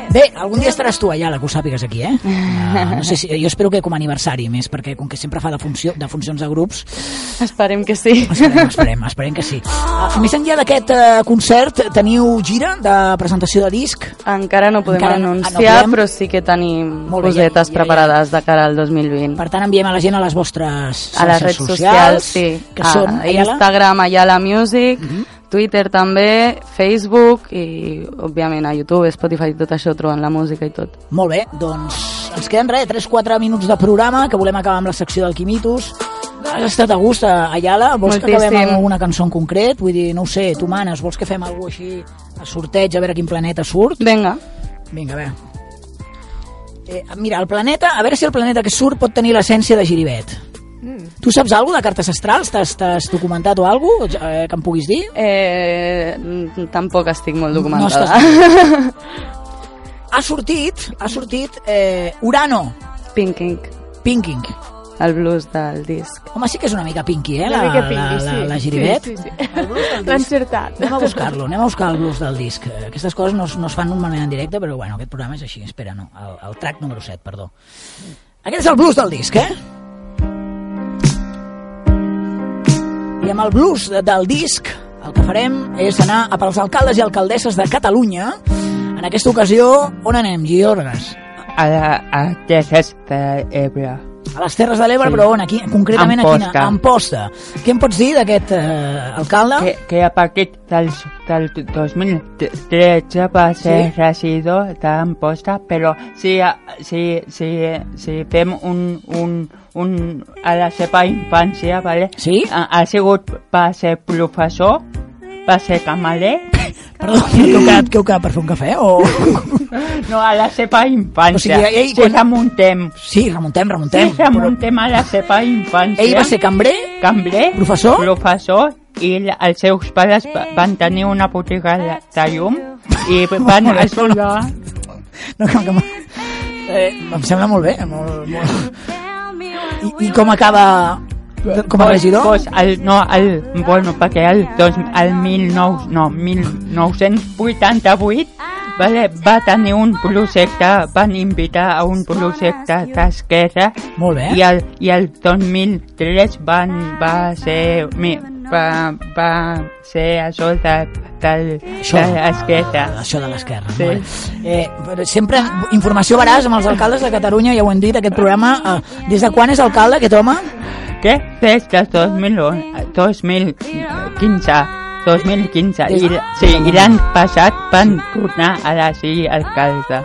[SPEAKER 2] Bé, algun dia estaràs tu allà, que ho sàpigues aquí, eh? Uh, no sé si, jo espero que com a aniversari, més, perquè com que sempre fa de, funció, de funcions de grups...
[SPEAKER 14] Esperem que sí.
[SPEAKER 2] Esperem, esperem, esperem que sí. Uh, més enllà d'aquest uh, concert, teniu gira de presentació de disc?
[SPEAKER 14] Encara no podem
[SPEAKER 2] Encara no- ah, no
[SPEAKER 14] anunciar,
[SPEAKER 2] podem?
[SPEAKER 14] però sí que tenim
[SPEAKER 2] Molt bé,
[SPEAKER 14] cosetes
[SPEAKER 2] ja- ja- ja-
[SPEAKER 14] preparades de cara al 2020.
[SPEAKER 2] Per tant, enviem a la gent a les vostres
[SPEAKER 14] a les redes socials, sí.
[SPEAKER 2] que
[SPEAKER 14] a
[SPEAKER 2] són Ayala?
[SPEAKER 14] Instagram, Ayala Music, Twitter també, Facebook i, òbviament, a YouTube, Spotify, tot això troben la música i tot.
[SPEAKER 2] Molt bé, doncs ens queden res, 3-4 minuts de programa que volem acabar amb la secció del Quimitus. Has estat a gust a Ayala? Vols que
[SPEAKER 14] Moltíssim.
[SPEAKER 2] acabem amb alguna cançó en concret? Vull dir, no ho sé, tu manes, vols que fem alguna així a sorteig, a veure quin planeta surt?
[SPEAKER 14] Vinga.
[SPEAKER 2] Vinga, a veure. Eh, mira, el planeta, a veure si el planeta que surt pot tenir l'essència de Giribet.
[SPEAKER 4] Mm.
[SPEAKER 2] Tu saps alguna de cartes astrals? T'has documentat o alguna cosa eh, que em puguis dir?
[SPEAKER 14] Eh, mm, tampoc estic molt documentada.
[SPEAKER 2] estàs- <laughs> ha sortit, ha sortit eh, Urano.
[SPEAKER 14] Pinking.
[SPEAKER 2] Pinking.
[SPEAKER 14] El blues del disc.
[SPEAKER 2] Home, sí que és una mica pinky, eh, la,
[SPEAKER 4] Una mica
[SPEAKER 2] la,
[SPEAKER 4] pinky,
[SPEAKER 2] la,
[SPEAKER 4] sí.
[SPEAKER 2] la Giribet.
[SPEAKER 4] Sí, sí, sí. L'ha encertat.
[SPEAKER 2] Anem a buscar-lo, anem a buscar el blues del disc. Aquestes coses no, es- no es fan normalment en directe, però bueno, aquest programa és així. Espera, no, el, el track número 7, perdó. Aquest és el blues del disc, eh? I amb el blues de, del disc el que farem és anar a pels alcaldes i alcaldesses de Catalunya. En aquesta ocasió, on anem, Giorgas?
[SPEAKER 7] A, la, a Terres de Ebre.
[SPEAKER 2] A les Terres de l'Ebre,
[SPEAKER 7] Sí.
[SPEAKER 2] però on? Aquí, concretament
[SPEAKER 7] Amposta.
[SPEAKER 2] a quina? Amposta. Què em pots dir d'aquest eh, alcalde?
[SPEAKER 7] Que, que a partir del, del 2013 va ser
[SPEAKER 2] Sí?
[SPEAKER 7] regidor d'Amposta, però si, si, si, si fem un, un, un, a la seva infància, vale?
[SPEAKER 2] sí?
[SPEAKER 7] ha, ha sigut, va ser professor, va ser camarer,
[SPEAKER 2] Perdó, que heu quedat, que heu quedat per fer un cafè? O...
[SPEAKER 7] no, a la seva infància.
[SPEAKER 2] O sigui, ell
[SPEAKER 7] si
[SPEAKER 2] quan-
[SPEAKER 7] remuntem.
[SPEAKER 2] Sí, remuntem, remuntem.
[SPEAKER 7] Si remuntem a la seva infància.
[SPEAKER 2] Ell va ser cambrer?
[SPEAKER 7] Cambrer.
[SPEAKER 2] Professor?
[SPEAKER 7] Professor. I els seus pares va- van tenir una botiga de, llum i van ajudar...
[SPEAKER 2] No, que, que, eh, em sembla molt bé. Molt, molt... I, I com acaba com a regidor?
[SPEAKER 7] Pues el, no, el, bueno, perquè el, dos, el 19, no, 1988 vale, va tenir un projecte, van invitar a un projecte d'esquerra
[SPEAKER 2] Molt bé.
[SPEAKER 7] i el, i el 2003 van, va ser mi, va, va ser això de, del,
[SPEAKER 2] Això,
[SPEAKER 7] de l'esquerra.
[SPEAKER 2] Això de l'esquerra.
[SPEAKER 7] Sí.
[SPEAKER 2] Eh, però sempre informació veràs amb els alcaldes de Catalunya, ja ho hem dit, aquest programa. Eh, des de quan és alcalde, aquest home?
[SPEAKER 7] Què? Des del 2011, 2015. 2015.
[SPEAKER 2] Des-
[SPEAKER 7] I, sí, i l'any passat van tornar a la sí alcalde.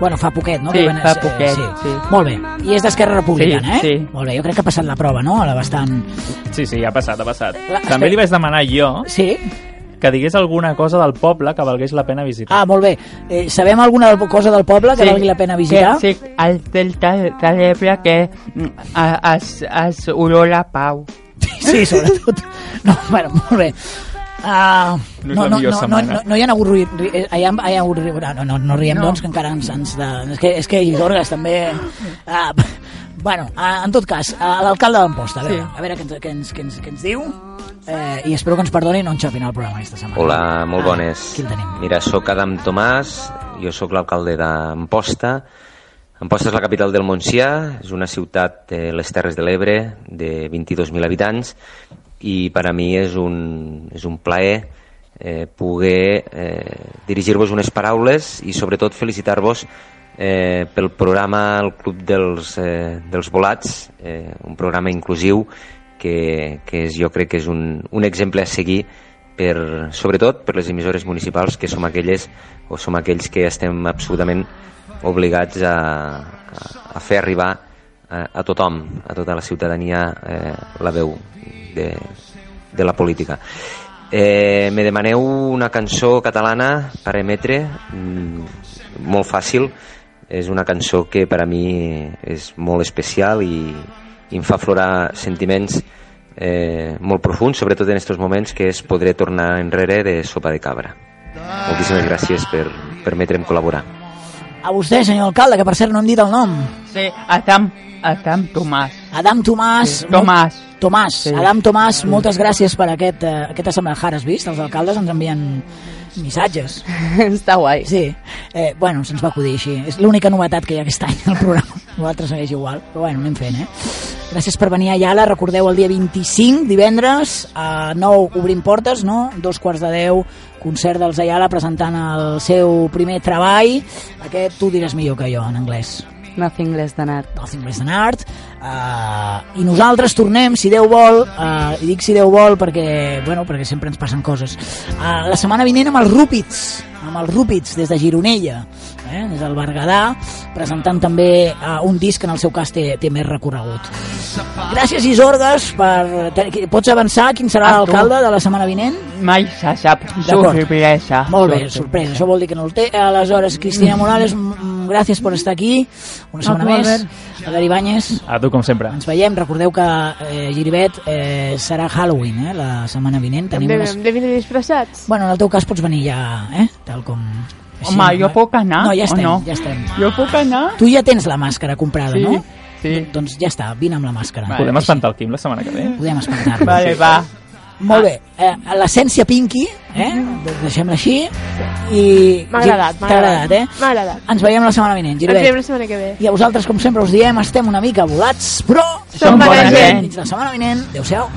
[SPEAKER 2] Bueno, fa poquet, no?
[SPEAKER 7] Sí,
[SPEAKER 2] Que van-
[SPEAKER 7] fa poquet, sí.
[SPEAKER 2] Molt bé. I és d'Esquerra Republicana,
[SPEAKER 8] Sí,
[SPEAKER 2] eh?
[SPEAKER 8] sí.
[SPEAKER 2] Molt bé, jo crec que ha passat la prova, no? A la bastant...
[SPEAKER 8] Sí, sí, ha passat, ha passat.
[SPEAKER 2] La-
[SPEAKER 8] També li vaig demanar jo
[SPEAKER 2] sí?
[SPEAKER 8] Que digués alguna cosa del poble que valgués la pena visitar.
[SPEAKER 2] Ah, molt bé. Eh, sabem alguna del- cosa del poble que valgui la pena visitar?
[SPEAKER 7] Que, sí, el delta de l'Ebre que mm, a- es, es olor a pau. <laughs>
[SPEAKER 2] Sí, sobretot. No, bueno, molt bé. Uh,
[SPEAKER 8] No la
[SPEAKER 2] no, no, no, no, no hi ha hagut ri, ri, hi ha, hi ha hagut ri, no, no, no riem,
[SPEAKER 7] No.
[SPEAKER 2] doncs, que encara ens, ens de, és que, és que Isorgas també... Uh, bueno, uh, en tot cas, uh, l'alcalde d'Amposta, a veure,
[SPEAKER 7] Sí.
[SPEAKER 2] a veure què, ens, què, ens, què, ens, què ens diu, eh, i espero que ens perdoni no enxafin el programa aquesta setmana.
[SPEAKER 18] Hola, molt
[SPEAKER 2] Ah,
[SPEAKER 18] bones.
[SPEAKER 2] Qui el tenim?
[SPEAKER 18] Mira, sóc Adam Tomàs, jo sóc l'alcalde d'Amposta. Amposta és la capital del Montsià, és una ciutat de les Terres de l'Ebre de 22.000 habitants i per a mi és un, és un plaer eh, poder eh, dirigir-vos unes paraules i sobretot felicitar-vos eh, pel programa El Club dels, eh, dels Volats, eh, un programa inclusiu que, que és, jo crec que és un, un exemple a seguir per, sobretot per les emissores municipals que som aquelles o som aquells que estem absolutament obligats a, a, fer arribar a, a tothom, a tota la ciutadania eh, la veu de, de la política. Eh, me demaneu una cançó catalana per emetre, mm, molt fàcil, és una cançó que per a mi és molt especial i, i em fa aflorar sentiments eh, molt profuns, sobretot en aquests moments, que és Podré tornar enrere de Sopa de Cabra. Moltíssimes gràcies per permetre'm col·laborar.
[SPEAKER 2] A vostè, senyor alcalde, que per cert no hem dit el nom.
[SPEAKER 7] Sí, Adam, Adam Tomàs.
[SPEAKER 2] Adam Tomàs.
[SPEAKER 7] Tomàs.
[SPEAKER 2] Tomàs.
[SPEAKER 7] Sí.
[SPEAKER 2] Adam Tomàs, moltes gràcies per aquest, uh, aquesta setmana. Has vist? Els alcaldes ens envien missatges. <laughs>
[SPEAKER 14] Està guai.
[SPEAKER 2] Sí. Eh, bueno, se'ns va acudir així. És l'única novetat que hi ha aquest any al programa. <laughs> Nosaltres segueix igual, però bueno, anem fent, eh? Gràcies per venir a Iala. Recordeu el dia 25, divendres, a 9 obrim portes, no? Dos quarts de 10, concert dels Ayala presentant el seu primer treball. Aquest tu diràs millor que jo en anglès.
[SPEAKER 14] Nothing less than art.
[SPEAKER 2] Nothing less than art. Uh, I nosaltres tornem, si Déu vol, uh, i dic si Déu vol perquè, bueno, perquè sempre ens passen coses. Uh, la setmana vinent amb els Rúpids, amb els Rúpids des de Gironella, eh, des del Berguedà, presentant també uh, un disc que en el seu cas té, té més recorregut. Gràcies, Isordes, per... te- Pots avançar quin serà
[SPEAKER 7] Ah,
[SPEAKER 2] l'alcalde de la setmana vinent?
[SPEAKER 7] Mai se sap, sorpresa.
[SPEAKER 2] Molt bé, sorpresa. Això vol dir que no el té. Aleshores, Cristina Morales, gràcies per estar aquí. Una setmana
[SPEAKER 10] tu,
[SPEAKER 2] més.
[SPEAKER 10] Albert.
[SPEAKER 2] Ibáñez,
[SPEAKER 8] A tu, com sempre.
[SPEAKER 2] ens veiem. Recordeu que eh, Giribet eh, serà Halloween, eh, la setmana vinent.
[SPEAKER 4] Hem
[SPEAKER 2] Tenim
[SPEAKER 4] de,
[SPEAKER 2] unes...
[SPEAKER 4] hem de venir disfressats.
[SPEAKER 2] Bueno, en el teu cas pots venir ja, eh? Tal com...
[SPEAKER 7] Home, jo puc anar
[SPEAKER 2] No, ja
[SPEAKER 7] o
[SPEAKER 2] estem,
[SPEAKER 7] no?
[SPEAKER 2] ja estem.
[SPEAKER 7] Jo puc anar?
[SPEAKER 2] Tu ja tens la màscara comprada,
[SPEAKER 7] Sí,
[SPEAKER 2] no?
[SPEAKER 7] sí.
[SPEAKER 2] Doncs ja està, vine amb la màscara.
[SPEAKER 8] Podem espantar el Quim la setmana que ve?
[SPEAKER 2] Podem espantar-lo.
[SPEAKER 7] Vale, va.
[SPEAKER 2] Molt bé, eh, l'essència Pinky, eh? deixem-la així. I...
[SPEAKER 4] M'ha agradat, m'ha agradat.
[SPEAKER 2] agradat, eh?
[SPEAKER 4] M'ha agradat.
[SPEAKER 2] Ens veiem la setmana vinent,
[SPEAKER 4] Ens
[SPEAKER 2] Giribet.
[SPEAKER 4] veiem la setmana que ve.
[SPEAKER 2] I a vosaltres, com sempre us diem, estem una mica volats, però
[SPEAKER 4] Som bona gent.
[SPEAKER 2] Fins la setmana vinent. Adéu-siau.